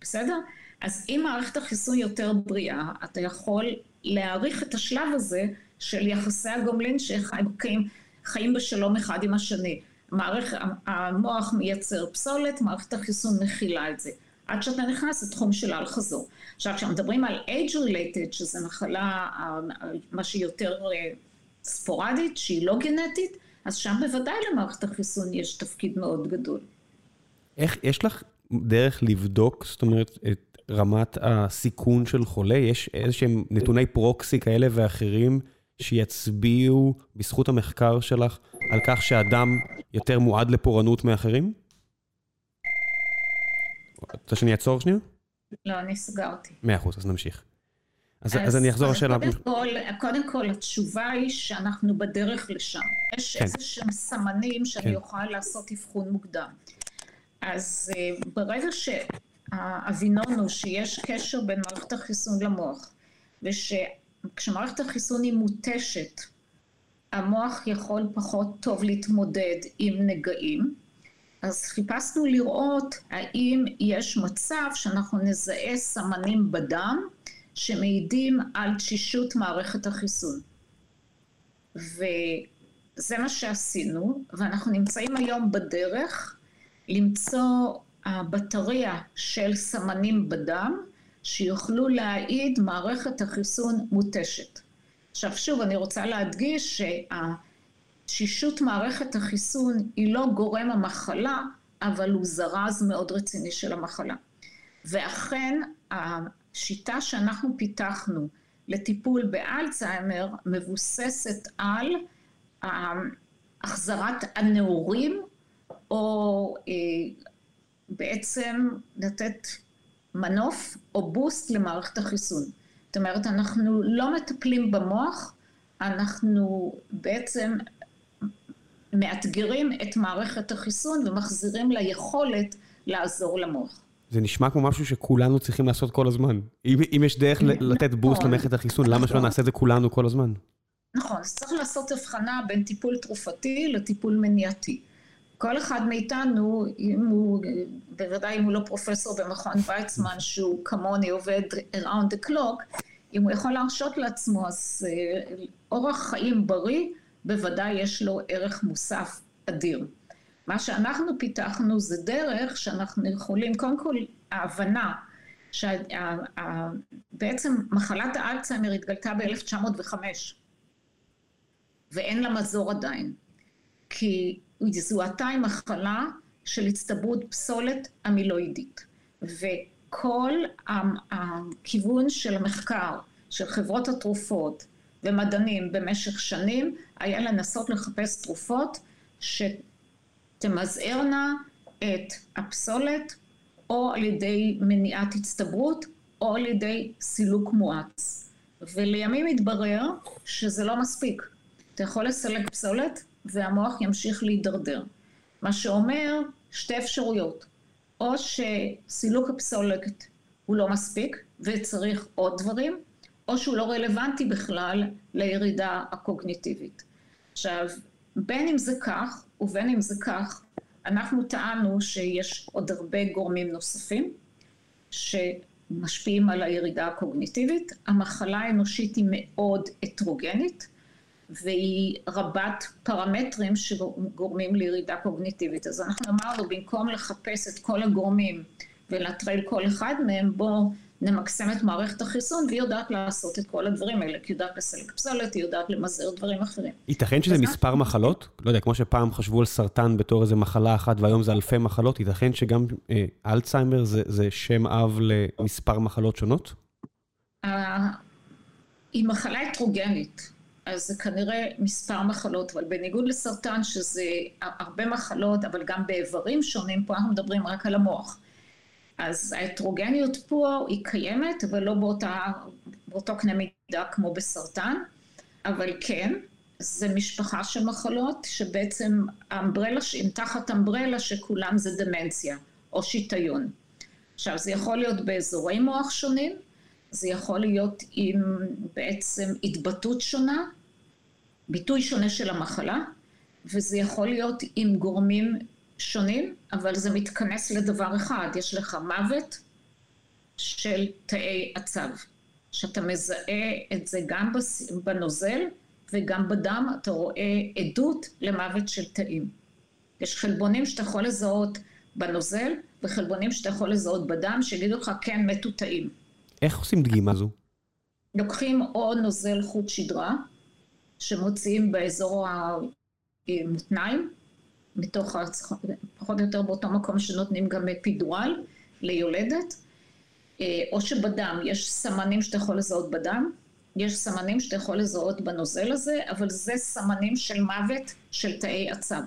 בסדר? אז אם מערכת החיסון יותר בריאה, אתה יכול להעריך את השלב הזה של יחסי הגומלין שחיים חיים בשלום אחד עם השני. מערכת, המוח מייצר פסולת, מערכת החיסון מכילה את זה. עד שאתה נכנס לתחום של אל חזור. עכשיו, כשמדברים על age related, שזו מחלה, מה שהיא יותר אה, ספורדית, שהיא לא גנטית, אז שם בוודאי למערכת החיסון יש תפקיד מאוד גדול. איך, יש לך דרך לבדוק, זאת אומרת, את רמת הסיכון של חולה? יש איזשהם נתוני פרוקסי כאלה ואחרים שיצביעו, בזכות המחקר שלך, על כך שאדם יותר מועד לפורענות מאחרים? רוצה שאני אעצור שנייה? לא, אני סגרתי. מאה אחוז, אז נמשיך. אז, אז, אז אני אחזור לשאלה. קודם כל, קודם כל, התשובה היא שאנחנו בדרך לשם. יש כן. איזה שהם סמנים שאני כן. אוכל לעשות אבחון מוקדם. אז אה, ברגע שהאבינון הוא שיש קשר בין מערכת החיסון למוח, וכשמערכת החיסון היא מותשת, המוח יכול פחות טוב להתמודד עם נגעים, אז חיפשנו לראות האם יש מצב שאנחנו נזהה סמנים בדם שמעידים על תשישות מערכת החיסון. וזה מה שעשינו, ואנחנו נמצאים היום בדרך למצוא הבטריה של סמנים בדם שיוכלו להעיד מערכת החיסון מותשת. עכשיו שוב, אני רוצה להדגיש שהתשישות מערכת החיסון היא לא גורם המחלה, אבל הוא זרז מאוד רציני של המחלה. ואכן, השיטה שאנחנו פיתחנו לטיפול באלצהיימר מבוססת על החזרת הנעורים או אה, בעצם לתת מנוף או בוסט למערכת החיסון. זאת אומרת, אנחנו לא מטפלים במוח, אנחנו בעצם מאתגרים את מערכת החיסון ומחזירים לה יכולת לעזור למוח. זה נשמע כמו משהו שכולנו צריכים לעשות כל הזמן. אם, אם יש דרך לתת בוסט נכון. למערכת החיסון, למה שלא נעשה את זה כולנו כל הזמן? נכון, אז צריך לעשות הבחנה בין טיפול תרופתי לטיפול מניעתי. כל אחד מאיתנו, אם הוא, בוודאי אם הוא לא פרופסור במכון ויצמן, שהוא כמוני עובד around the clock, אם הוא יכול להרשות לעצמו, אז אה, אורח חיים בריא, בוודאי יש לו ערך מוסף אדיר. מה שאנחנו פיתחנו זה דרך שאנחנו יכולים, קודם כל ההבנה שבעצם מחלת האלצהיימר התגלתה ב-1905 ואין לה מזור עדיין, כי היא זוהתה עם מחלה של הצטברות פסולת אמילואידית. וכל הכיוון של המחקר של חברות התרופות ומדענים במשך שנים היה לנסות לחפש תרופות שתמזערנה את הפסולת או על ידי מניעת הצטברות או על ידי סילוק מואץ. ולימים התברר שזה לא מספיק. אתה יכול לסלק פסולת, והמוח ימשיך להידרדר. מה שאומר שתי אפשרויות, או שסילוק הפסולת הוא לא מספיק וצריך עוד דברים, או שהוא לא רלוונטי בכלל לירידה הקוגניטיבית. עכשיו, בין אם זה כך ובין אם זה כך, אנחנו טענו שיש עוד הרבה גורמים נוספים שמשפיעים על הירידה הקוגניטיבית. המחלה האנושית היא מאוד הטרוגנית, והיא רבת פרמטרים שגורמים לירידה קוגניטיבית. אז אנחנו אמרנו, במקום לחפש את כל הגורמים ולנטרל כל אחד מהם, בואו נמקסם את מערכת החיסון, והיא יודעת לעשות את כל הדברים האלה, כי היא יודעת לסלק פסולת, היא יודעת למזער דברים אחרים. ייתכן שזה מספר מחלות? לא יודע, כמו שפעם חשבו על סרטן בתור איזה מחלה אחת, והיום זה אלפי מחלות, ייתכן שגם אה, אלצהיימר זה, זה שם אב למספר מחלות שונות? אה, היא מחלה הטרוגנית. אז זה כנראה מספר מחלות, אבל בניגוד לסרטן שזה הרבה מחלות, אבל גם באיברים שונים, פה אנחנו מדברים רק על המוח. אז ההטרוגניות פה היא קיימת, אבל לא באותה, באותו קנה מידה כמו בסרטן, אבל כן, זה משפחה של מחלות שבעצם האמברלה, הם תחת אמברלה שכולם זה דמנציה או שיטיון. עכשיו זה יכול להיות באזורי מוח שונים, זה יכול להיות עם בעצם התבטאות שונה, ביטוי שונה של המחלה, וזה יכול להיות עם גורמים שונים, אבל זה מתכנס לדבר אחד, יש לך מוות של תאי עצב, שאתה מזהה את זה גם בנוזל וגם בדם, אתה רואה עדות למוות של תאים. יש חלבונים שאתה יכול לזהות בנוזל, וחלבונים שאתה יכול לזהות בדם, שיגידו לך, כן, מתו תאים. איך עושים דגימה זו? לוקחים או נוזל חוט שדרה, שמוציאים באזור מותניים, מתוך, פחות או יותר באותו מקום שנותנים גם אפידורל ליולדת, או שבדם, יש סמנים שאתה יכול לזהות בדם, יש סמנים שאתה יכול לזהות בנוזל הזה, אבל זה סמנים של מוות של תאי עצב.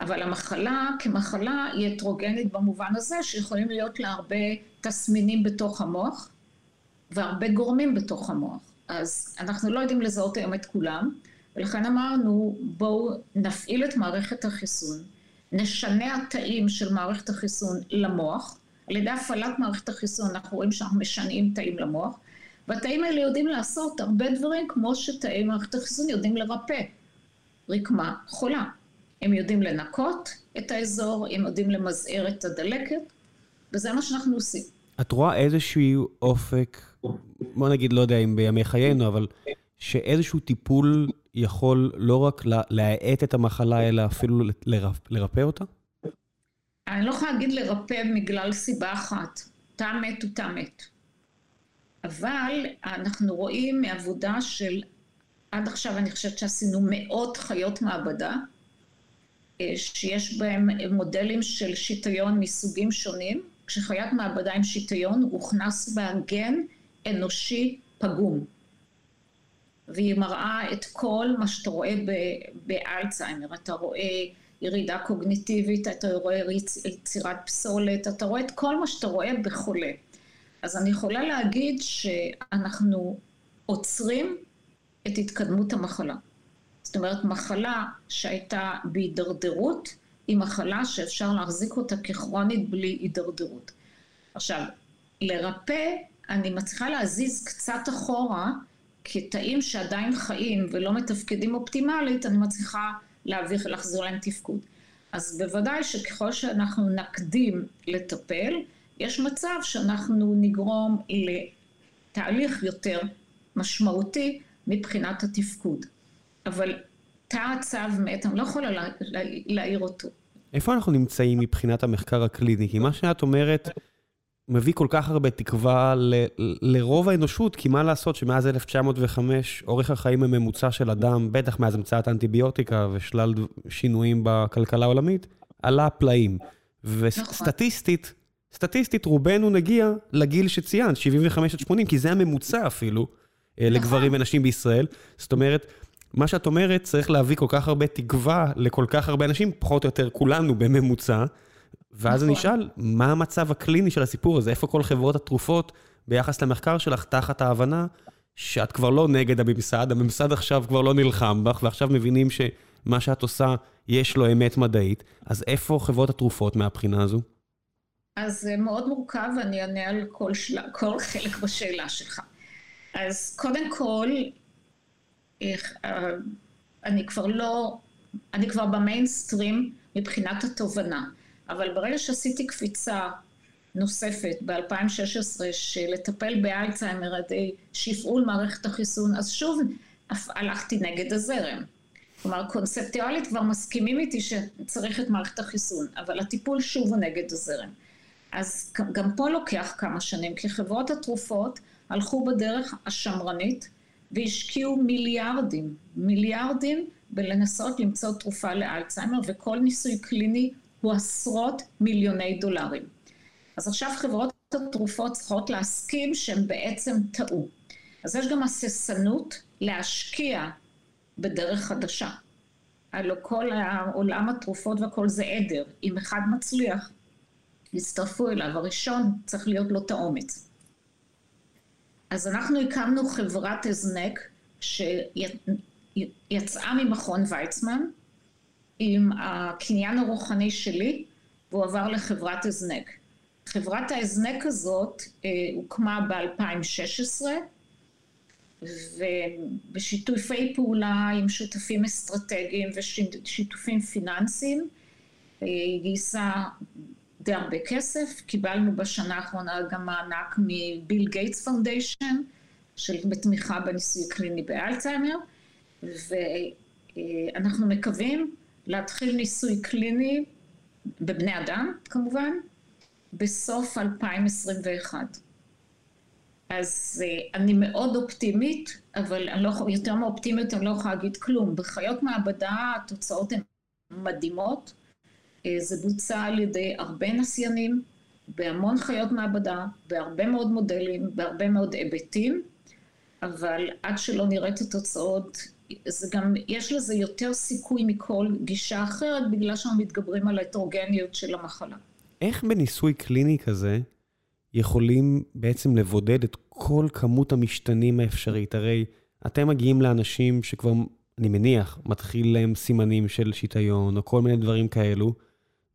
אבל המחלה כמחלה היא הטרוגנית במובן הזה שיכולים להיות לה הרבה תסמינים בתוך המוח והרבה גורמים בתוך המוח. אז אנחנו לא יודעים לזהות היום את כולם, ולכן אמרנו בואו נפעיל את מערכת החיסון, נשנה התאים של מערכת החיסון למוח, על ידי הפעלת מערכת החיסון אנחנו רואים שאנחנו משנעים תאים למוח, והתאים האלה יודעים לעשות הרבה דברים כמו שתאי מערכת החיסון יודעים לרפא רקמה חולה. הם יודעים לנקות את האזור, הם יודעים למזער את הדלקת, וזה מה שאנחנו עושים. את רואה איזשהו אופק, בוא נגיד, לא יודע אם בימי חיינו, אבל שאיזשהו טיפול יכול לא רק להאט את המחלה, אלא אפילו לרפא אותה? אני לא יכולה להגיד לרפא בגלל סיבה אחת. תא מת הוא תא מת. אבל אנחנו רואים מעבודה של, עד עכשיו אני חושבת שעשינו מאות חיות מעבדה, אה, שיש בהם מודלים של שיטיון מסוגים שונים. כשחיית מעבדה עם שיטיון הוכנס בה גן אנושי פגום. והיא מראה את כל מה שאתה רואה באלצהיימר. אתה רואה ירידה קוגניטיבית, אתה רואה יצירת פסולת, אתה רואה את כל מה שאתה רואה בחולה. אז אני יכולה להגיד שאנחנו עוצרים את התקדמות המחלה. זאת אומרת, מחלה שהייתה בהידרדרות, היא מחלה שאפשר להחזיק אותה ככרונית בלי הידרדרות. עכשיו, לרפא, אני מצליחה להזיז קצת אחורה, כתאים שעדיין חיים ולא מתפקדים אופטימלית, אני מצליחה להעביר, להחזיר להם תפקוד. אז בוודאי שככל שאנחנו נקדים לטפל, יש מצב שאנחנו נגרום לתהליך יותר משמעותי מבחינת התפקוד. אבל תא הצו מת, אני לא יכולה לה, לה, להעיר אותו. איפה אנחנו נמצאים מבחינת המחקר הקליני? כי מה שאת אומרת מביא כל כך הרבה תקווה ל, לרוב האנושות, כי מה לעשות שמאז 1905 אורך החיים הממוצע של אדם, בטח מאז המצאת האנטיביוטיקה ושלל שינויים בכלכלה העולמית, עלה פלאים. וסטטיסטית, נכון. סטטיסטית רובנו נגיע לגיל שציינת, 75 עד 80, כי זה הממוצע אפילו אה, נכון. לגברים ונשים בישראל. זאת אומרת, מה שאת אומרת, צריך להביא כל כך הרבה תקווה לכל כך הרבה אנשים, פחות או יותר כולנו בממוצע. ואז אני נכון. אשאל, מה המצב הקליני של הסיפור הזה? איפה כל חברות התרופות ביחס למחקר שלך, תחת ההבנה שאת כבר לא נגד הממסד, הממסד עכשיו כבר לא נלחם בך, ועכשיו מבינים שמה שאת עושה, יש לו אמת מדעית, אז איפה חברות התרופות מהבחינה הזו? אז זה מאוד מורכב, ואני אענה על כל, של... כל חלק בשאלה שלך. אז קודם כל, איך, אה, אני כבר לא, אני כבר במיינסטרים מבחינת התובנה, אבל ברגע שעשיתי קפיצה נוספת ב-2016 של לטפל באלצהיימר ידי שפעול מערכת החיסון, אז שוב הלכתי נגד הזרם. כלומר, קונספטואלית כבר מסכימים איתי שצריך את מערכת החיסון, אבל הטיפול שוב הוא נגד הזרם. אז גם פה לוקח כמה שנים, כי חברות התרופות הלכו בדרך השמרנית והשקיעו מיליארדים, מיליארדים בלנסות למצוא תרופה לאלצהיימר, וכל ניסוי קליני הוא עשרות מיליוני דולרים. אז עכשיו חברות התרופות צריכות להסכים שהם בעצם טעו. אז יש גם הססנות להשקיע בדרך חדשה. הלוא כל עולם התרופות והכל זה עדר. אם אחד מצליח, יצטרפו אליו. הראשון צריך להיות לו את האומץ. אז אנחנו הקמנו חברת הזנק שיצאה ממכון ויצמן עם הקניין הרוחני שלי והוא עבר לחברת הזנק. חברת ההזנק הזאת אה, הוקמה ב-2016 ובשיתופי פעולה עם שותפים אסטרטגיים ושיתופים פיננסיים היא גייסה די הרבה כסף, קיבלנו בשנה האחרונה גם מענק מ Bill Gates Foundation, של בתמיכה בניסוי קליני באלצהיימר, ואנחנו מקווים להתחיל ניסוי קליני בבני אדם כמובן, בסוף 2021. אז uh, אני מאוד אופטימית, אבל אני לא, יותר מאופטימית אני לא יכולה להגיד כלום. בחיות מעבדה התוצאות הן מדהימות. Uh, זה בוצע על ידי הרבה נסיינים, בהמון חיות מעבדה, בהרבה מאוד מודלים, בהרבה מאוד היבטים, אבל עד שלא נראה את התוצאות, זה גם, יש לזה יותר סיכוי מכל גישה אחרת, בגלל שאנחנו מתגברים על ההטרוגניות של המחלה. איך בניסוי קליני כזה יכולים בעצם לבודד את כל כמות המשתנים האפשרית? הרי אתם מגיעים לאנשים שכבר, אני מניח, מתחיל להם סימנים של שיטיון, או כל מיני דברים כאלו,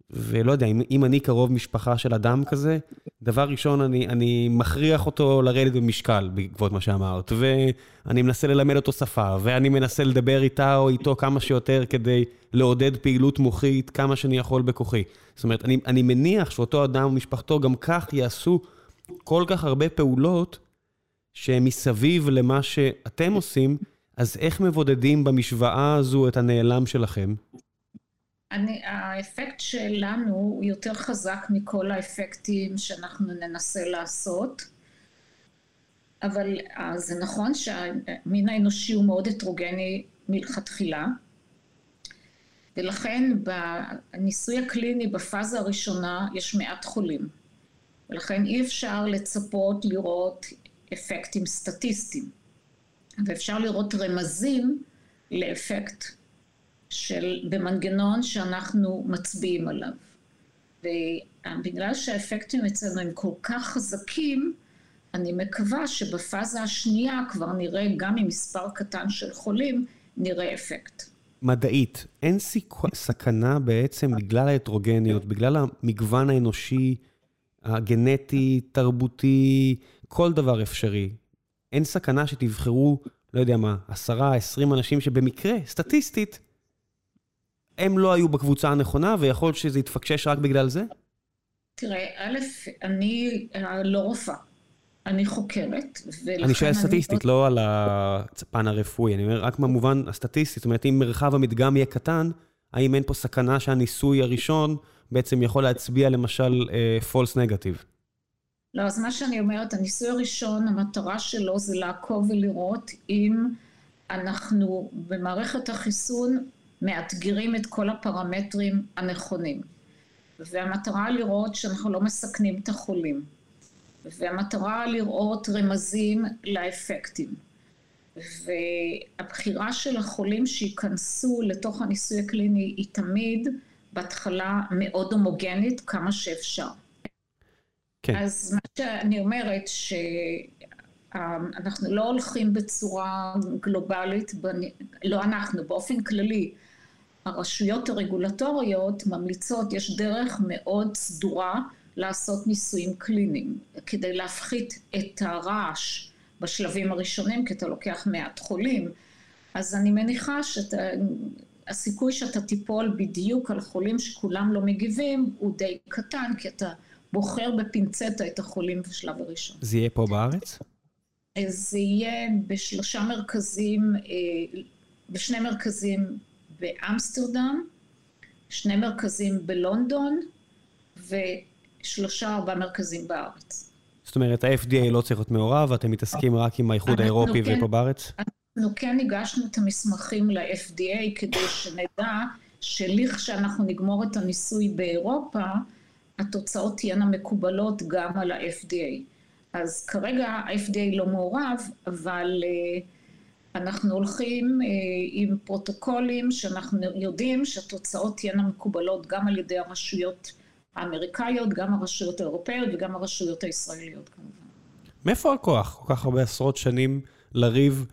ולא יודע, אם, אם אני קרוב משפחה של אדם כזה, דבר ראשון, אני, אני מכריח אותו לרדת במשקל בעקבות מה שאמרת, ואני מנסה ללמד אותו שפה, ואני מנסה לדבר איתה או איתו כמה שיותר כדי לעודד פעילות מוחית כמה שאני יכול בכוחי. זאת אומרת, אני, אני מניח שאותו אדם ומשפחתו גם כך יעשו כל כך הרבה פעולות שהן מסביב למה שאתם עושים, אז איך מבודדים במשוואה הזו את הנעלם שלכם? אני, האפקט שלנו הוא יותר חזק מכל האפקטים שאנחנו ננסה לעשות, אבל אה, זה נכון שהמין האנושי הוא מאוד הטרוגני מלכתחילה, ולכן בניסוי הקליני בפאזה הראשונה יש מעט חולים, ולכן אי אפשר לצפות לראות אפקטים סטטיסטיים, ואפשר לראות רמזים לאפקט של, במנגנון שאנחנו מצביעים עליו. ובגלל שהאפקטים אצלנו הם כל כך חזקים, אני מקווה שבפאזה השנייה כבר נראה, גם עם מספר קטן של חולים, נראה אפקט. מדעית, אין סיכו... סכנה בעצם בגלל ההטרוגניות, בגלל המגוון האנושי, הגנטי, תרבותי, כל דבר אפשרי. אין סכנה שתבחרו, לא יודע מה, עשרה, עשרים אנשים שבמקרה, סטטיסטית, הם לא היו בקבוצה הנכונה, ויכול להיות שזה יתפקשש רק בגלל זה? תראה, א', אני אה, לא רופאה. אני חוקרת, ולכן אני שואל סטטיסטית, לא על הפן הרפואי, אני אומר רק במובן הסטטיסטי, זאת אומרת, אם מרחב המדגם יהיה קטן, האם אין פה סכנה שהניסוי הראשון בעצם יכול להצביע למשל false negative? לא, אז מה שאני אומרת, הניסוי הראשון, המטרה שלו זה לעקוב ולראות אם אנחנו במערכת החיסון מאתגרים את כל הפרמטרים הנכונים. והמטרה לראות שאנחנו לא מסכנים את החולים. והמטרה לראות רמזים לאפקטים. והבחירה של החולים שייכנסו לתוך הניסוי הקליני היא תמיד בהתחלה מאוד הומוגנית כמה שאפשר. כן. אז מה שאני אומרת, שאנחנו לא הולכים בצורה גלובלית, לא אנחנו, באופן כללי, הרשויות הרגולטוריות ממליצות, יש דרך מאוד סדורה לעשות ניסויים קליניים, כדי להפחית את הרעש בשלבים הראשונים, כי אתה לוקח מעט חולים. אז אני מניחה שהסיכוי שאתה תיפול בדיוק על חולים שכולם לא מגיבים הוא די קטן, כי אתה בוחר בפינצטה את החולים בשלב הראשון. זה יהיה פה בארץ? זה יהיה בשלושה מרכזים, אה, בשני מרכזים באמסטרדם, שני מרכזים בלונדון ושלושה ארבעה מרכזים בארץ. זאת אומרת, ה-FDA לא צריך להיות מעורב, אתם מתעסקים רק עם האיחוד האירופי כן, ופה בארץ? אנחנו כן הגשנו את המסמכים ל-FDA כדי שנדע שלכשאנחנו נגמור את הניסוי באירופה, התוצאות תהיינה מקובלות גם על ה-FDA. אז כרגע ה-FDA לא מעורב, אבל... Uh, אנחנו הולכים אה, עם פרוטוקולים שאנחנו יודעים שהתוצאות תהיינה מקובלות גם על ידי הרשויות האמריקאיות, גם הרשויות האירופאיות וגם הרשויות הישראליות כמובן. מאיפה הכוח? כל כך הרבה עשרות שנים לריב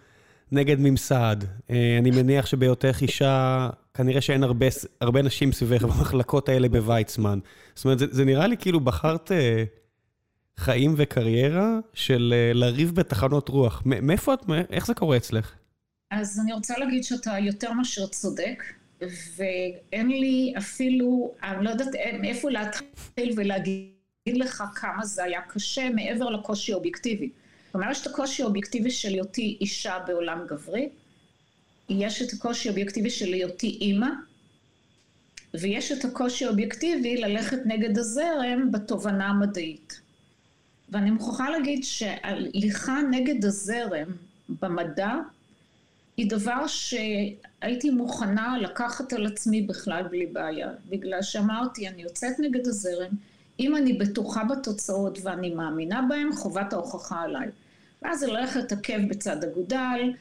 נגד ממסד. אה, אני מניח שבהיותך אישה, כנראה שאין הרבה, הרבה נשים סביבך במחלקות האלה בוויצמן. זאת אומרת, זה, זה נראה לי כאילו בחרת אה, חיים וקריירה של uh, לריב בתחנות רוח. מאיפה את, איך זה קורה אצלך? אז אני רוצה להגיד שאתה יותר מאשר צודק, ואין לי אפילו, אני לא יודעת מאיפה להתחיל ולהגיד לך כמה זה היה קשה מעבר לקושי האובייקטיבי. כלומר, יש את הקושי האובייקטיבי של היותי אישה בעולם גברי, יש את הקושי האובייקטיבי של היותי אימא, ויש את הקושי האובייקטיבי ללכת נגד הזרם בתובנה המדעית. ואני מוכרחה להגיד שהליכה נגד הזרם במדע היא דבר שהייתי מוכנה לקחת על עצמי בכלל בלי בעיה, בגלל שאמרתי, אני יוצאת נגד הזרם, אם אני בטוחה בתוצאות ואני מאמינה בהן, חובת ההוכחה עליי. ואז ללכת עקב בצד אגודל,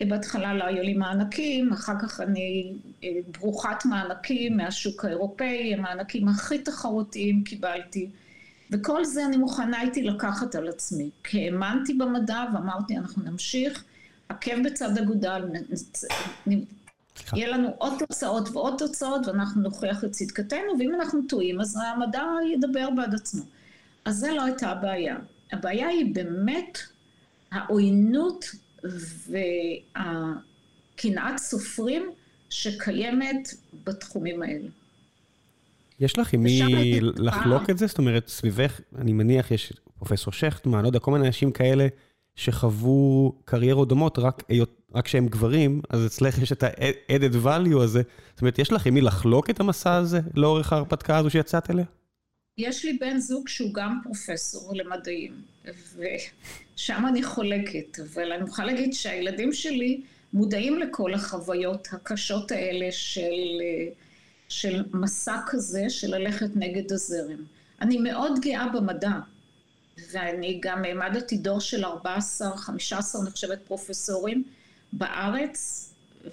בהתחלה לא היו לי מענקים, אחר כך אני אה, ברוכת מענקים מהשוק האירופאי, המענקים הכי תחרותיים קיבלתי. וכל זה אני מוכנה הייתי לקחת על עצמי. כי האמנתי במדע ואמרתי, אנחנו נמשיך, עקב בצד אגודל, יהיה לנו עוד תוצאות ועוד תוצאות, ואנחנו נוכיח את צדקתנו, ואם אנחנו טועים, אז המדע ידבר בעד עצמו. אז זה לא הייתה הבעיה. הבעיה היא באמת העוינות והקנאת סופרים שקיימת בתחומים האלה. יש לך עם מי לחלוק את זה? זאת אומרת, סביבך, אני מניח, יש פרופסור שכטמן, לא יודע, כל מיני אנשים כאלה שחוו קריירות דומות, רק, רק שהם גברים, אז אצלך יש את ה-added value הזה. זאת אומרת, יש לך עם מי לחלוק את המסע הזה לאורך ההרפתקה הזו שיצאת אליה? יש לי בן זוג שהוא גם פרופסור למדעים, ושם אני חולקת, אבל אני מוכרחה להגיד שהילדים שלי מודעים לכל החוויות הקשות האלה של, של מסע כזה, של ללכת נגד הזרם. אני מאוד גאה במדע, ואני גם העמדתי דור של 14, 15, אני חושבת, פרופסורים בארץ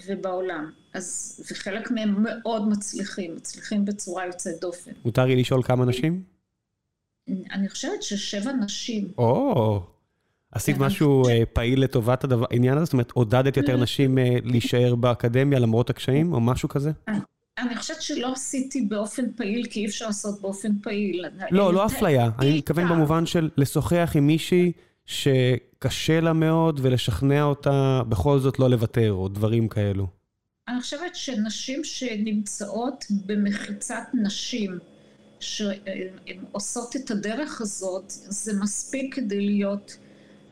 ובעולם. אז, וחלק מהם מאוד מצליחים, מצליחים בצורה יוצאת דופן. מותר לי לשאול כמה נשים? אני חושבת ששבע נשים. או, עשית משהו אה, פעיל לטובת העניין הזה? זאת אומרת, עודדת יותר נשים אה, להישאר באקדמיה למרות הקשיים, או משהו כזה? אני חושבת שלא עשיתי באופן פעיל, כי אי אפשר לעשות באופן פעיל. לא, לא אפליה. אני מתכוון במובן של לשוחח עם מישהי שקשה לה מאוד ולשכנע אותה בכל זאת לא לוותר, או דברים כאלו. אני חושבת שנשים שנמצאות במחיצת נשים, שהן עושות את הדרך הזאת, זה מספיק כדי להיות...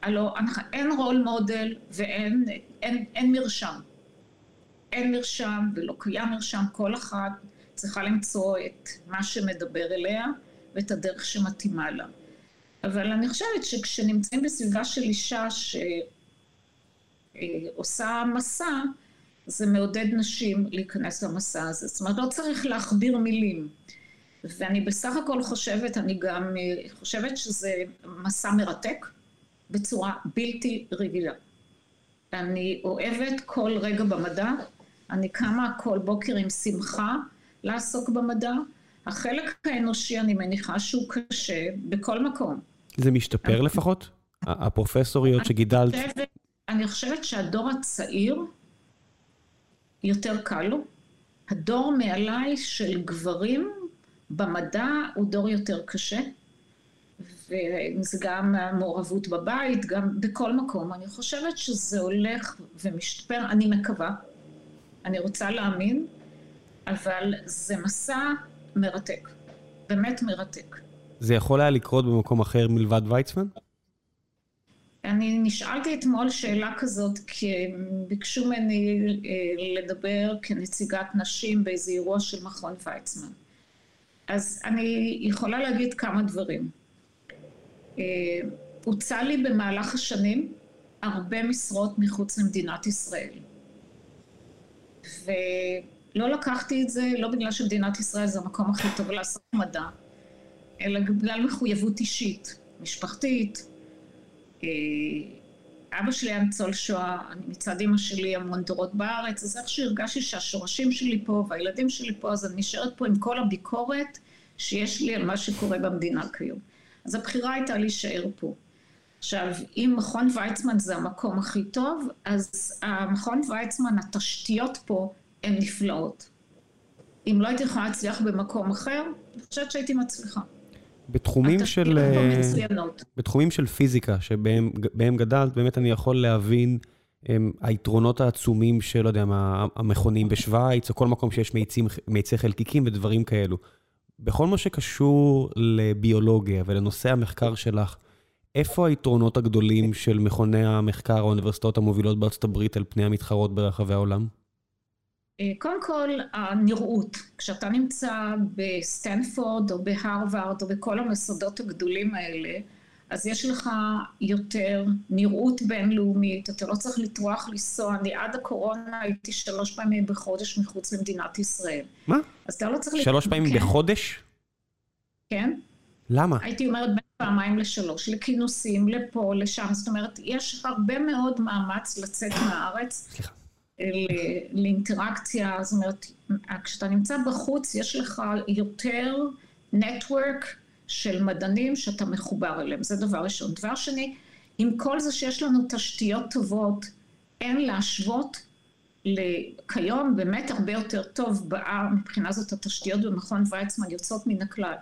הלוא אין רול מודל ואין אין, אין מרשם. אין מרשם ולא קיים מרשם, כל אחת צריכה למצוא את מה שמדבר אליה ואת הדרך שמתאימה לה. אבל אני חושבת שכשנמצאים בסביבה של אישה שעושה מסע, זה מעודד נשים להיכנס למסע הזה. זאת אומרת, לא צריך להכביר מילים. ואני בסך הכל חושבת, אני גם חושבת שזה מסע מרתק בצורה בלתי רגילה. אני אוהבת כל רגע במדע, אני קמה כל בוקר עם שמחה לעסוק במדע. החלק האנושי, אני מניחה שהוא קשה בכל מקום. זה משתפר לפחות? הפרופסוריות שגידלת? אני חושבת שהדור הצעיר, יותר קל לו. הדור מעליי של גברים במדע הוא דור יותר קשה. וזה גם מעורבות בבית, גם בכל מקום. אני חושבת שזה הולך ומשתפר, אני מקווה. אני רוצה להאמין, אבל זה מסע מרתק. באמת מרתק. זה יכול היה לקרות במקום אחר מלבד ויצמן? אני נשאלתי אתמול שאלה כזאת, כי ביקשו ממני אה, לדבר כנציגת נשים באיזה אירוע של מכון ויצמן. אז אני יכולה להגיד כמה דברים. אה, הוצע לי במהלך השנים הרבה משרות מחוץ למדינת ישראל. ולא לקחתי את זה, לא בגלל שמדינת ישראל זה המקום הכי טוב לעשות מדע, אלא בגלל מחויבות אישית, משפחתית. אה, אבא שלי היה ניצול שואה, אני מצד אמא שלי המון דורות בארץ, אז איכשהו הרגשתי שהשורשים שלי פה והילדים שלי פה, אז אני נשארת פה עם כל הביקורת שיש לי על מה שקורה במדינה כיום. אז הבחירה הייתה להישאר פה. עכשיו, אם מכון ויצמן זה המקום הכי טוב, אז המכון ויצמן, התשתיות פה הן נפלאות. אם לא הייתי יכולה להצליח במקום אחר, אני חושבת שהייתי מצליחה. בתחומים של... אה, בתחומים של פיזיקה, שבהם גדלת, באמת אני יכול להבין הם, היתרונות העצומים של, לא יודע מה, המכונים בשוויץ, או כל מקום שיש מאיצים, מאיצי חלקיקים ודברים כאלו. בכל מה שקשור לביולוגיה ולנושא המחקר שלך, איפה היתרונות הגדולים של מכוני המחקר או האוניברסיטאות המובילות בארצות הברית על פני המתחרות ברחבי העולם? אה, קודם כל, הנראות. כשאתה נמצא בסטנפורד או בהרווארד או בכל המוסדות הגדולים האלה, אז יש לך יותר נראות בינלאומית, אתה לא צריך לטרוח לנסוע. אני עד הקורונה הייתי שלוש פעמים בחודש מחוץ למדינת ישראל. מה? אז אתה לא צריך... שלוש פעמים כן. בחודש? כן. למה? הייתי אומרת בין פעמיים לשלוש, לכינוסים, לפה, לשם. זאת אומרת, יש הרבה מאוד מאמץ לצאת מהארץ. סליחה. ל- לאינטראקציה, זאת אומרת, כשאתה נמצא בחוץ, יש לך יותר נטוורק של מדענים שאתה מחובר אליהם, זה דבר ראשון. דבר שני, עם כל זה שיש לנו תשתיות טובות, אין להשוות כיום באמת הרבה יותר טוב מבחינה זאת התשתיות במכון ויצמן יוצאות מן הכלל.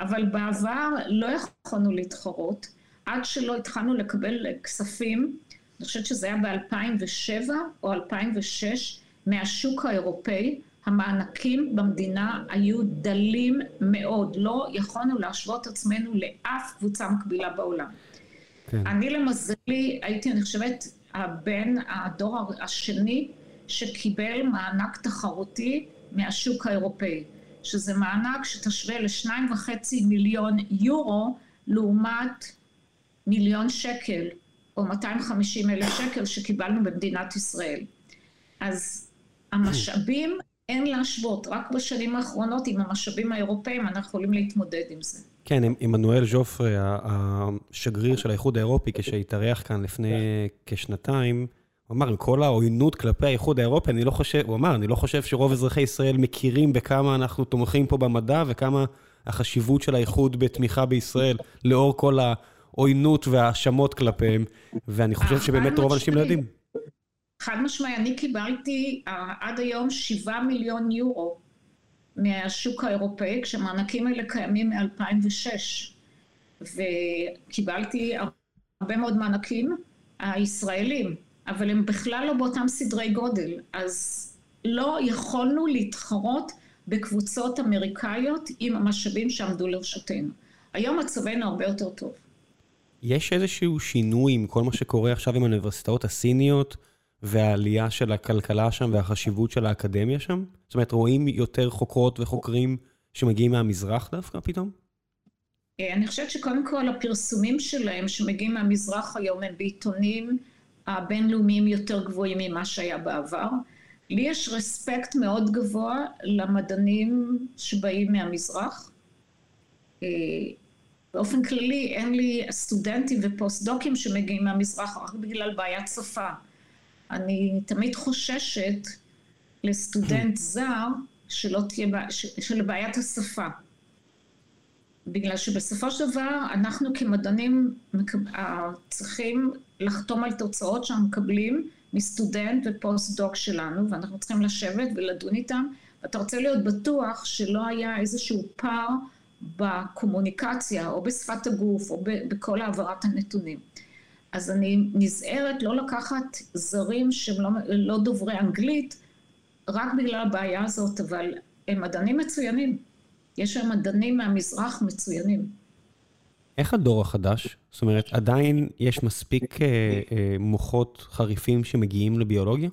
אבל בעבר לא יכולנו להתחרות, עד שלא התחלנו לקבל כספים, אני חושבת שזה היה ב-2007 או 2006, מהשוק האירופאי, המענקים במדינה היו דלים מאוד, לא יכולנו להשוות עצמנו לאף קבוצה מקבילה בעולם. כן. אני למזלי הייתי, אני חושבת, הבן הדור השני שקיבל מענק תחרותי מהשוק האירופאי, שזה מענק שתשווה לשניים וחצי מיליון יורו לעומת מיליון שקל או 250 אלף שקל שקיבלנו במדינת ישראל. אז המשאבים אין להשוות, רק בשנים האחרונות עם המשאבים האירופאים אנחנו יכולים להתמודד עם זה. כן, עמנואל ז'ופרי, השגריר של האיחוד האירופי, כשהתארח כאן לפני כשנתיים, הוא אמר, עם כל העוינות כלפי האיחוד האירופי, אני לא חושב, הוא אמר, אני לא חושב שרוב אזרחי ישראל מכירים בכמה אנחנו תומכים פה במדע וכמה החשיבות של האיחוד בתמיכה בישראל, לאור כל העוינות וההאשמות כלפיהם, ואני חושב שבאמת רוב האנשים לא יודעים. חד משמעי, אני קיבלתי uh, עד היום שבעה מיליון יורו מהשוק האירופאי, כשהמענקים האלה קיימים מ-2006. וקיבלתי הרבה מאוד מענקים הישראלים, אבל הם בכלל לא באותם סדרי גודל. אז לא יכולנו להתחרות בקבוצות אמריקאיות עם המשאבים שעמדו לרשותנו. היום מצבנו הרבה יותר טוב. יש איזשהו שינוי עם כל מה שקורה עכשיו עם האוניברסיטאות הסיניות? והעלייה של הכלכלה שם והחשיבות של האקדמיה שם? זאת אומרת, רואים יותר חוקרות וחוקרים שמגיעים מהמזרח דווקא פתאום? אה, אני חושבת שקודם כל הפרסומים שלהם שמגיעים מהמזרח היום הם בעיתונים הבינלאומיים יותר גבוהים ממה שהיה בעבר. לי יש רספקט מאוד גבוה למדענים שבאים מהמזרח. אה, באופן כללי אין לי סטודנטים ופוסט-דוקים שמגיעים מהמזרח רק בגלל בעיית שפה. אני תמיד חוששת לסטודנט זר שלא תהיה, של בעיית השפה. בגלל שבסופו של דבר אנחנו כמדענים צריכים לחתום על תוצאות שאנחנו מקבלים מסטודנט ופוסט-דוק שלנו, ואנחנו צריכים לשבת ולדון איתם, ואתה רוצה להיות בטוח שלא היה איזשהו פער בקומוניקציה, או בשפת הגוף, או בכל העברת הנתונים. אז אני נזהרת לא לקחת זרים שהם לא, לא דוברי אנגלית, רק בגלל הבעיה הזאת, אבל הם מדענים מצוינים. יש שם מדענים מהמזרח מצוינים. איך הדור החדש? זאת אומרת, עדיין יש מספיק אה, אה, מוחות חריפים שמגיעים לביולוגיה?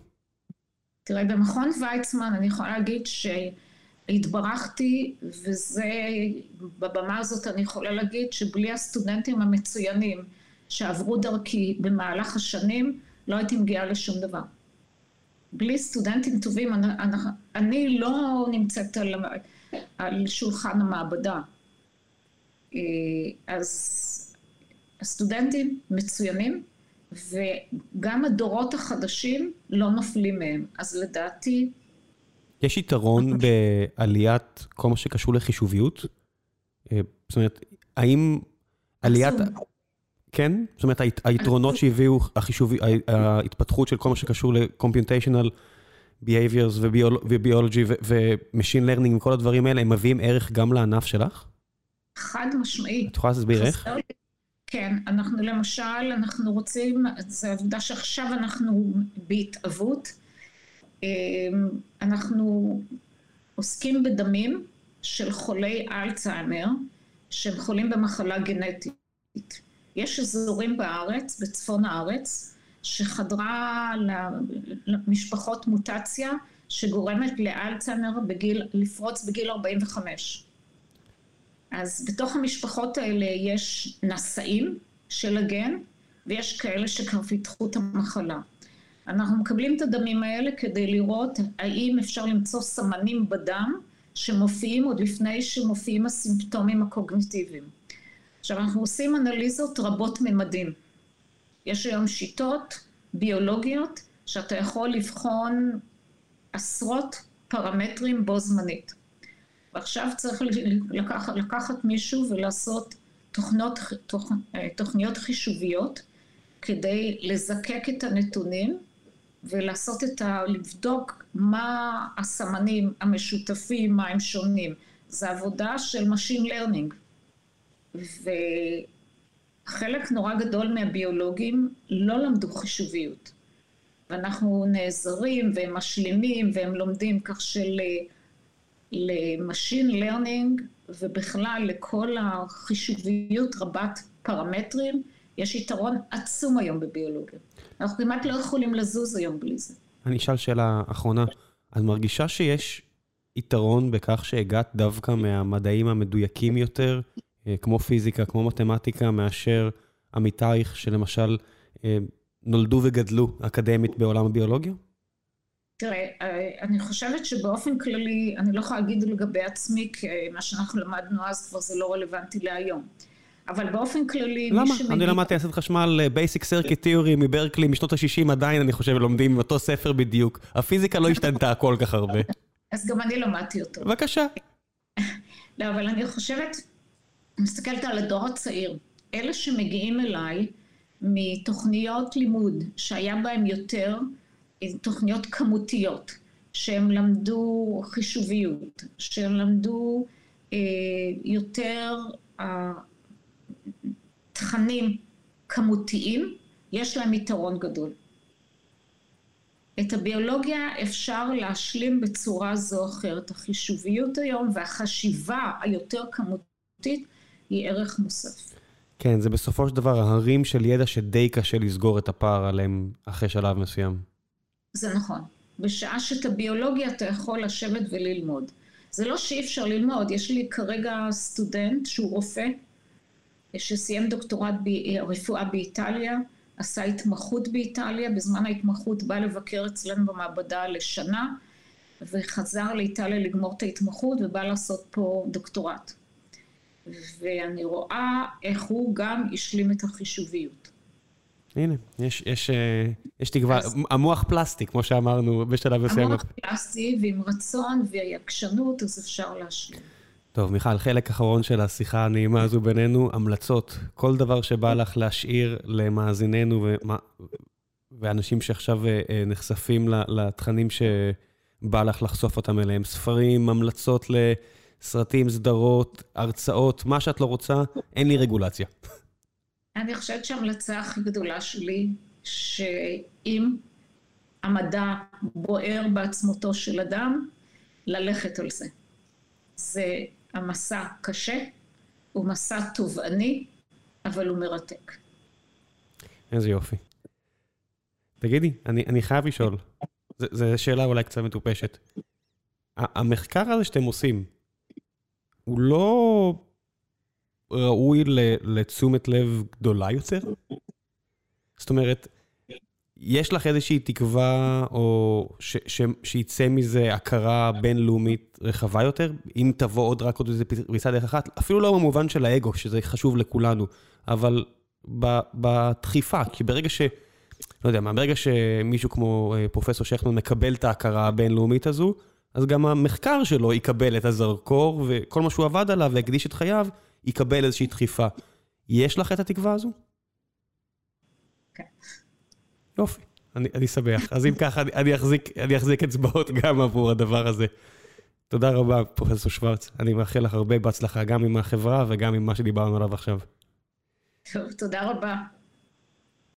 תראה, במכון ויצמן אני יכולה להגיד שהתברכתי, וזה, בבמה הזאת אני יכולה להגיד שבלי הסטודנטים המצוינים, שעברו דרכי במהלך השנים, לא הייתי מגיעה לשום דבר. בלי סטודנטים טובים, אני, אני לא נמצאת על, על שולחן המעבדה. אה, אז הסטודנטים מצוינים, וגם הדורות החדשים לא נופלים מהם. אז לדעתי... יש יתרון בעליית כל מה שקשור לחישוביות? אה, זאת אומרת, האם עליית... כן? זאת אומרת, היתרונות שהביאו החישובי, ההתפתחות של כל מה שקשור ל-computational behaviors ו biology ו machine learning וכל הדברים האלה, הם מביאים ערך גם לענף שלך? חד משמעית. את יכולה להסביר איך? כן, אנחנו למשל, אנחנו רוצים, זו עובדה שעכשיו אנחנו בהתרחבות. אמ, אנחנו עוסקים בדמים של חולי אלצהיימר, שהם חולים במחלה גנטית. יש אזורים בארץ, בצפון הארץ, שחדרה למשפחות מוטציה שגורמת לאלצהיימר בגיל, לפרוץ בגיל 45. אז בתוך המשפחות האלה יש נשאים של הגן, ויש כאלה שכבר פיתחו את המחלה. אנחנו מקבלים את הדמים האלה כדי לראות האם אפשר למצוא סמנים בדם שמופיעים עוד לפני שמופיעים הסימפטומים הקוגניטיביים. עכשיו, אנחנו עושים אנליזות רבות ממדים. יש היום שיטות ביולוגיות שאתה יכול לבחון עשרות פרמטרים בו זמנית. ועכשיו צריך לקחת, לקחת מישהו ולעשות תוכנות, תוכ, תוכניות חישוביות כדי לזקק את הנתונים ולעשות את ה... לבדוק מה הסמנים המשותפים, מה הם שונים. זה עבודה של Machine Learning. וחלק נורא גדול מהביולוגים לא למדו חישוביות. ואנחנו נעזרים והם משלימים והם לומדים כך. ל machine learning ובכלל לכל החישוביות רבת פרמטרים, יש יתרון עצום היום בביולוגיה. אנחנו כמעט לא יכולים לזוז היום בלי זה. אני אשאל שאלה אחרונה. את מרגישה שיש יתרון בכך שהגעת דווקא מהמדעים המדויקים יותר, אה, כמו פיזיקה, כמו מתמטיקה, מאשר עמיתייך שלמשל אה, נולדו וגדלו אקדמית בעולם הביולוגיה? תראה, אה, אני חושבת שבאופן כללי, אני לא יכולה להגיד לגבי עצמי, כי מה שאנחנו למדנו אז כבר זה לא רלוונטי להיום. אבל באופן כללי, למה? מי שמגיע... למה? אני למדתי הנדסת חשמל basic circuit theory מברקלי משנות ה-60, עדיין אני חושב לומדים עם אותו ספר בדיוק. הפיזיקה לא השתנתה כל כך הרבה. אז גם אני למדתי אותו. בבקשה. לא, אבל אני חושבת, מסתכלת על הדור הצעיר. אלה שמגיעים אליי מתוכניות לימוד שהיה בהם יותר תוכניות כמותיות, שהם למדו חישוביות, שהם למדו אה, יותר אה, תכנים כמותיים, יש להם יתרון גדול. את הביולוגיה אפשר להשלים בצורה זו או אחרת. החישוביות היום והחשיבה היותר כמותית היא ערך מוסף. כן, זה בסופו של דבר ההרים של ידע שדי קשה לסגור את הפער עליהם אחרי שלב מסוים. זה נכון. בשעה שאת הביולוגיה אתה יכול לשבת וללמוד. זה לא שאי אפשר ללמוד, יש לי כרגע סטודנט שהוא רופא, שסיים דוקטורט ברפואה באיטליה, עשה התמחות באיטליה, בזמן ההתמחות בא לבקר אצלנו במעבדה לשנה, וחזר לאיטליה לגמור את ההתמחות ובא לעשות פה דוקטורט. ואני רואה איך הוא גם השלים את החישוביות. הנה, יש, יש, אה, יש תקווה, אז... המוח פלסטי, כמו שאמרנו בשלב מסוים. המוח פלסטי, ועם רצון ועקשנות, אז אפשר להשלים. טוב, מיכל, חלק אחרון של השיחה הנעימה הזו בינינו, המלצות. כל דבר שבא לך להשאיר למאזיננו ומה, ואנשים שעכשיו אה, אה, נחשפים לתכנים שבא לך לחשוף אותם אליהם, ספרים, המלצות לסרטים, סדרות, הרצאות, מה שאת לא רוצה, אין לי רגולציה. אני חושבת שההמלצה הכי גדולה שלי, שאם המדע בוער בעצמותו של אדם, ללכת על זה. זה המסע קשה, הוא מסע תובעני, אבל הוא מרתק. איזה יופי. תגידי, אני, אני חייב לשאול, זו שאלה אולי קצת מטופשת. המחקר הזה שאתם עושים, הוא לא ראוי לתשומת לב גדולה יותר? זאת אומרת, יש לך איזושהי תקווה, או שיצא מזה הכרה בינלאומית רחבה יותר? אם תבוא עוד רק עוד איזה פריצה דרך אחת, אפילו לא במובן של האגו, שזה חשוב לכולנו, אבל בדחיפה, כי ברגע ש... לא יודע מה, ברגע שמישהו כמו אה, פרופסור שכטמן מקבל את ההכרה הבינלאומית הזו, אז גם המחקר שלו יקבל את הזרקור, וכל מה שהוא עבד עליו והקדיש את חייו, יקבל איזושהי דחיפה. יש לך את התקווה הזו? כן. יופי, אני, אני שמח. אז אם ככה, אני, אני, אחזיק, אני אחזיק אצבעות גם עבור הדבר הזה. תודה רבה, פרופסור שוורץ. אני מאחל לך הרבה בהצלחה, גם עם החברה וגם עם מה שדיברנו עליו עכשיו. טוב, תודה רבה.